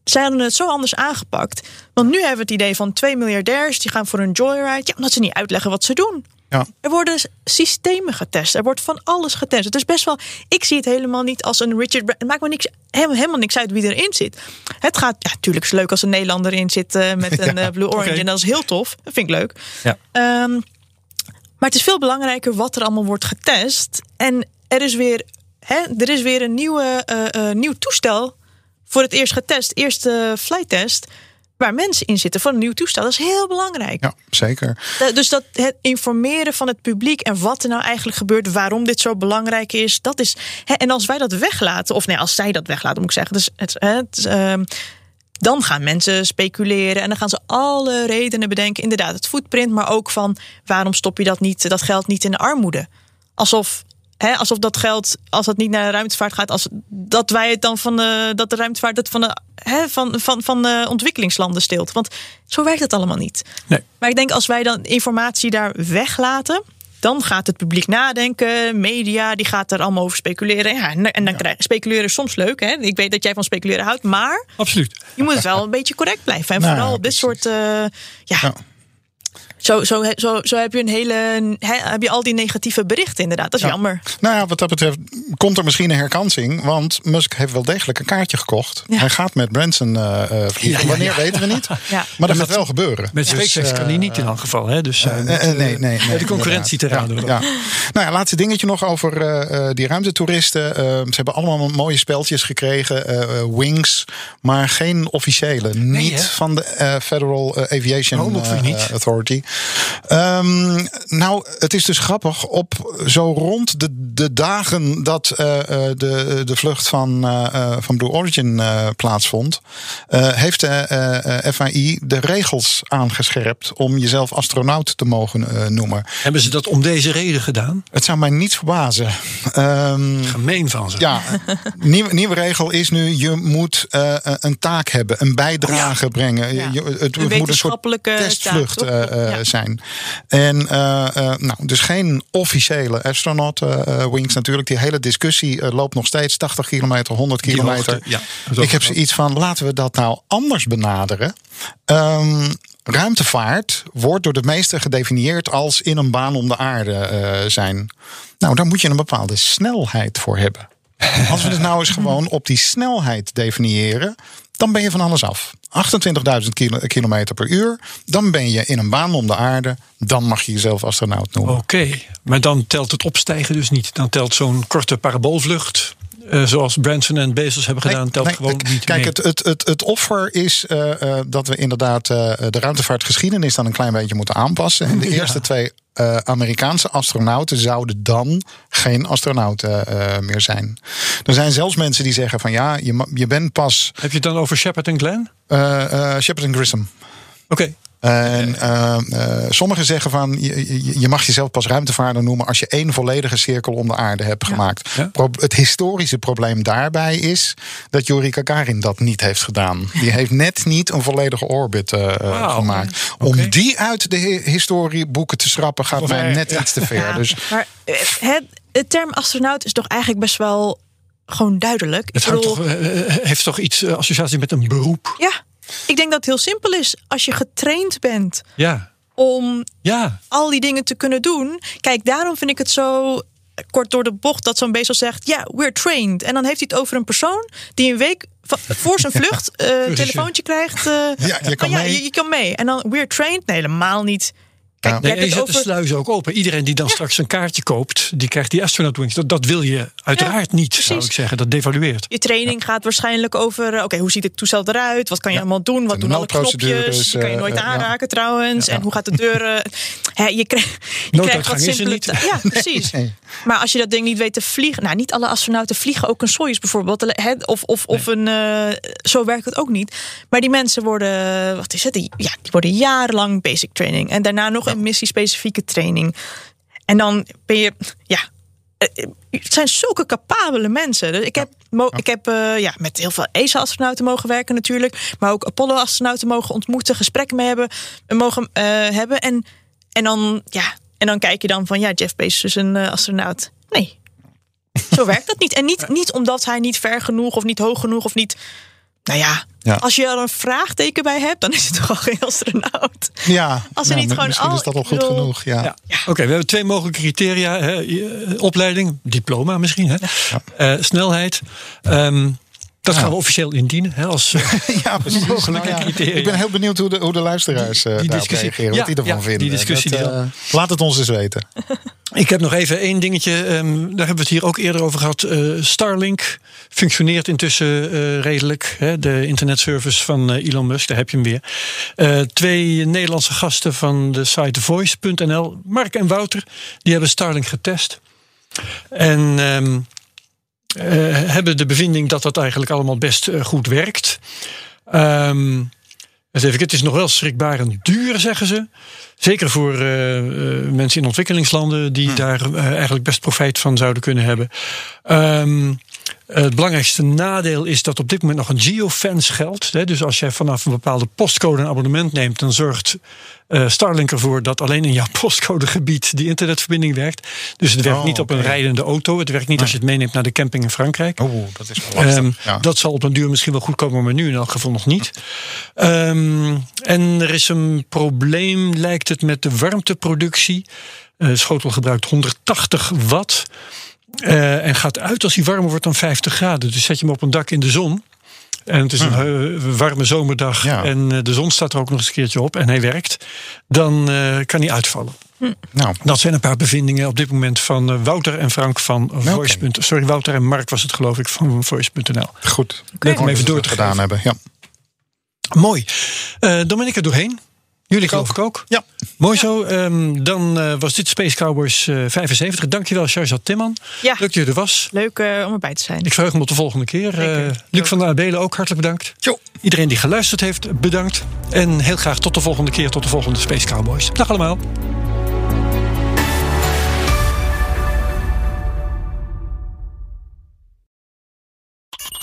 Speaker 3: zij hadden het zo anders aangepakt. Want nu hebben we het idee van twee miljardairs die gaan voor een joyride. Ja, omdat ze niet uitleggen wat ze doen.
Speaker 2: Ja.
Speaker 3: Er worden systemen getest. Er wordt van alles getest. Het is best wel. Ik zie het helemaal niet als een Richard. Het maakt me niks, helemaal, niks uit wie erin zit. Het gaat. Ja, natuurlijk is het leuk als een Nederlander in zit eh, met een eh, Blue Orange. En dat is heel tof. Dat vind ik leuk.
Speaker 1: Ja.
Speaker 3: Ehm, maar het is veel belangrijker wat er allemaal wordt getest. En er is weer, hè, er is weer een nieuwe, eh, nieuw toestel voor het eerst getest. Eerste flight test. Waar mensen in zitten van een nieuw toestel. Dat is heel belangrijk.
Speaker 2: Ja, zeker.
Speaker 3: Dus dat het informeren van het publiek en wat er nou eigenlijk gebeurt, waarom dit zo belangrijk is, dat is. Hè, en als wij dat weglaten, of nee, als zij dat weglaten, moet ik zeggen. Dus het, ehm, dan gaan mensen speculeren en dan gaan ze alle redenen bedenken. Inderdaad, het footprint, maar ook van waarom stop je dat niet, dat geld niet in de armoede? Alsof. Hè, alsof dat geld, als het niet naar de ruimtevaart gaat, als dat wij het dan van de, dat de ruimtevaart het van de, hè, van, van, van de ontwikkelingslanden steelt. Want zo werkt het allemaal niet.
Speaker 1: Nee.
Speaker 3: Maar ik denk als wij dan informatie daar weglaten, dan gaat het publiek nadenken. Media, die gaat er allemaal over speculeren. Ja, en, dan krijg speculeren is soms leuk. Hè? Ik weet dat jij van speculeren houdt, maar
Speaker 1: Absoluut.
Speaker 3: je moet wel een beetje correct blijven. En
Speaker 2: Nou,
Speaker 3: vooral op dit soort. eh, ja.
Speaker 2: Ja.
Speaker 3: Zo, zo, zo, zo heb je een hele. Heb je al die negatieve berichten, inderdaad. Dat is
Speaker 2: Ja.
Speaker 3: jammer.
Speaker 2: Nou ja, wat dat betreft komt er misschien een herkansing. Want Musk heeft wel degelijk een kaartje gekocht.
Speaker 3: Ja.
Speaker 2: Hij gaat met Branson eh, eh, vliegen.
Speaker 1: Ja, ja,
Speaker 2: Wanneer weten we niet.
Speaker 3: Ja.
Speaker 2: Maar dat gaat wel gebeuren.
Speaker 1: Met
Speaker 2: Dus,
Speaker 1: SpaceX kan hij niet in elk geval. Hè? Dus, eh,
Speaker 2: Eh, eh,
Speaker 1: eh,
Speaker 2: nee, nee, nee,
Speaker 1: de concurrentie te raden.
Speaker 2: Ja, ja. Nou ja, laatste dingetje nog over eh, eh, die ruimtetoeristen. Eh, ze hebben allemaal mooie speltjes gekregen. eh, eh, wings, maar geen officiële. niet
Speaker 1: hè?
Speaker 2: van de eh, Federal eh, Aviation
Speaker 1: Oh,
Speaker 2: eh. Authority. Ehm, nou, het is dus grappig. Op zo rond de, de dagen dat eh, eh, de, de vlucht van, eh, eh, van Blue Origin eh, plaatsvond, eh, heeft de eh, eh, FAI de regels aangescherpt om jezelf astronaut te mogen noemen.
Speaker 1: Hebben ze dat om deze reden gedaan?
Speaker 2: Het zou mij niet verbazen. Ehm,
Speaker 1: Gemeen van ze.
Speaker 2: ja, nieuwe, nieuwe regel is nu: je moet eh, een taak hebben, een bijdrage brengen.
Speaker 3: Ja.
Speaker 2: Je- het,
Speaker 3: Een
Speaker 2: moet een soort
Speaker 3: wetenschappelijke
Speaker 2: testvlucht
Speaker 3: taak,
Speaker 2: eh, zijn. En eh, eh, nou, dus geen officiële astronaut wings natuurlijk. Die hele discussie loopt nog steeds 80 kilometer, 100
Speaker 1: Die
Speaker 2: kilometer.
Speaker 1: hoogte, ja,
Speaker 2: Ik heb zoiets van: laten we dat nou anders benaderen. Ehm, ruimtevaart wordt door de meesten gedefinieerd als in een baan om de aarde zijn. Nou, daar moet je een bepaalde snelheid voor hebben. Als we het nou eens gewoon op die snelheid definiëren, dan ben je van alles af. 28.000 kilo- kilometer per uur, dan ben je in een baan om de aarde, dan mag je jezelf astronaut noemen.
Speaker 1: Oké, maar dan telt het opstijgen dus niet. Dan telt zo'n korte paraboolvlucht, eh, zoals Branson en Bezos hebben gedaan, telt
Speaker 2: Nee,
Speaker 1: gewoon
Speaker 2: nee,
Speaker 1: niet
Speaker 2: Kijk,
Speaker 1: mee.
Speaker 2: het, het, het, het offer is eh, eh, dat we inderdaad de ruimtevaartgeschiedenis dan een klein beetje moeten aanpassen. En de
Speaker 1: Ja.
Speaker 2: eerste twee Amerikaanse astronauten zouden dan geen astronauten meer zijn. Er zijn zelfs mensen die zeggen van ja, je, je bent pas
Speaker 1: Heb je het dan over Shepard en Glenn?
Speaker 2: Shepard en Grissom.
Speaker 1: Oké,
Speaker 2: En eh, eh, sommigen zeggen van je, mag jezelf pas ruimtevaarder noemen als je één volledige cirkel om de aarde hebt gemaakt.
Speaker 1: Ja.
Speaker 2: Pro- het historische probleem daarbij is dat Yuri Gagarin dat niet heeft gedaan. Die heeft net niet een volledige orbit eh, gemaakt. Om die uit de hi- historieboeken te schrappen gaat mij net
Speaker 1: ja.
Speaker 2: iets te ver.
Speaker 3: Ja,
Speaker 2: Dus
Speaker 3: Maar het, het term astronaut is toch eigenlijk best wel gewoon duidelijk.
Speaker 1: het
Speaker 3: bedoel,
Speaker 1: toch, heeft toch iets associatie met een beroep?
Speaker 3: Ja, ik denk dat het heel simpel is. Als je getraind bent
Speaker 1: Ja,
Speaker 3: om
Speaker 1: ja.
Speaker 3: al die dingen te kunnen doen. Kijk, daarom vind ik het zo eh, kort door de bocht dat zo'n Bezos zegt: ja, we're trained. En dan heeft hij het over een persoon die een week voor zijn vlucht eh, een telefoontje krijgt. eh,
Speaker 2: Ja, je kan mee.
Speaker 3: Je, je kan mee. En dan we're trained? Nee, helemaal niet. Kijk,
Speaker 2: Ja.
Speaker 1: Nee, je
Speaker 3: het
Speaker 1: zet de sluizen ook open. Iedereen die dan straks een kaartje koopt, die krijgt die astronaut wings. Dat, dat wil je uiteraard niet, zou ik zeggen. Dat devalueert.
Speaker 3: Je training gaat waarschijnlijk over, eh, oké, hoe ziet het toestel eruit? Wat kan je allemaal doen? Wat
Speaker 2: de
Speaker 3: doen alle knopjes? Die kan je
Speaker 2: eh,
Speaker 3: nooit
Speaker 2: eh, ja.
Speaker 3: aanraken trouwens. En hoe gaat de deur? eh, hè, je krijgt, je wat simpele... Ja, precies.
Speaker 2: Nee.
Speaker 3: Maar als je dat ding niet weet te vliegen... Nou, niet alle astronauten vliegen ook een Soyuz bijvoorbeeld. hè, Of, of, of een... eh, zo werkt het ook niet. Maar die mensen worden... Wat is het? Die- Ja, die worden jarenlang basic training. En daarna nog een missiespecifieke training. En dan ben je... Ja, eh, het zijn zulke capabele mensen. Dus ik heb, ik heb eh, ja, met heel veel ESA-astronauten mogen werken natuurlijk. Maar ook Apollo-astronauten mogen ontmoeten. Gesprekken mee hebben. eh, Mogen hebben. En, en, dan, ja, en dan kijk je dan van... Ja, Jeff Bezos is een astronaut. Nee, zo werkt dat niet. En niet, niet omdat hij niet ver genoeg of niet hoog genoeg of niet... Nou ja,
Speaker 2: Ja.
Speaker 3: als je er een vraagteken bij hebt... dan is het toch al geen astronaut.
Speaker 2: ja,
Speaker 3: Als er
Speaker 2: nou,
Speaker 3: niet gewoon
Speaker 2: misschien
Speaker 3: al-
Speaker 2: is dat al goed
Speaker 3: bedoel-
Speaker 2: genoeg. Ja.
Speaker 1: Ja. Oké, we hebben twee mogelijke criteria. Hè. Eh, Opleiding, diploma misschien. Hè. Eh, snelheid. Ehm, dat gaan we officieel indienen. Hè, als, eh,
Speaker 2: Ja, precies.
Speaker 1: Mogelijke
Speaker 2: Nou ja, ik ben heel benieuwd hoe de, hoe de luisteraars eh
Speaker 1: Die
Speaker 2: daarop reageren. Wat die ervan vinden.
Speaker 1: die discussie
Speaker 2: Dat,
Speaker 1: die
Speaker 2: eh, laat het ons eens weten.
Speaker 1: Ik heb nog even één dingetje. ehm, daar hebben we het hier ook eerder over gehad. Eh, Starlink functioneert intussen redelijk. Hè, de internetservice van Elon Musk, daar heb je hem weer. Twee Nederlandse gasten van de site voice.nl, Mark en Wouter, die hebben Starlink getest. En ehm, eh, hebben de bevinding dat dat eigenlijk allemaal best eh, goed werkt. Ehm, even, het is nog wel schrikbarend duur, zeggen ze. Zeker voor eh, eh, mensen in ontwikkelingslanden die daar eh, eigenlijk best profijt van zouden kunnen hebben. Ehm, het belangrijkste nadeel is dat op dit moment nog een geofence geldt. Dus als jij vanaf een bepaalde postcode een abonnement neemt, dan zorgt eh, Starlink ervoor dat alleen in jouw postcodegebied die internetverbinding werkt. Dus het werkt
Speaker 2: Oh,
Speaker 1: niet op een rijdende auto. Het werkt niet als je het meeneemt naar de camping in Frankrijk.
Speaker 2: Oeh, dat is wel lastig.
Speaker 1: Ehm,
Speaker 2: ja.
Speaker 1: Dat zal op een duur misschien wel goed komen, maar nu in elk geval nog niet. Ehm, en er is een probleem, lijkt het, met de warmteproductie. Eh, De schotel gebruikt 180 watt. Eh, en gaat uit als hij warmer wordt dan 50 graden. Dus zet je hem op een dak in de zon. En het is een eh, warme zomerdag.
Speaker 2: Ja.
Speaker 1: En eh, de zon staat er ook nog eens een keertje op. En hij werkt. Dan eh, kan hij uitvallen.
Speaker 2: nou,
Speaker 1: Dat zijn een paar bevindingen op dit moment van eh, Wouter en Frank van Voice. Sorry, Wouter en Mark was het geloof ik van Voice.nl.
Speaker 2: goed.
Speaker 1: Leuk om even door te
Speaker 2: gedaan hebben. Ja.
Speaker 1: Mooi. Eh dan ben ik er doorheen. Jullie geloof ik ook.
Speaker 2: Ja.
Speaker 1: Mooi zo. Ehm, dan eh, was dit Space Cowboys eh, 75. Dankjewel, Sharzad Timman.
Speaker 3: Ja.
Speaker 1: Leuk dat je er was.
Speaker 3: Leuk eh, om erbij te zijn.
Speaker 1: Ik verheug me op de volgende keer. Eh, Luc van der Abelen ook hartelijk bedankt.
Speaker 2: Jo.
Speaker 1: Iedereen die geluisterd heeft, bedankt. En heel graag tot de volgende keer, tot de volgende Space Cowboys. Dag allemaal.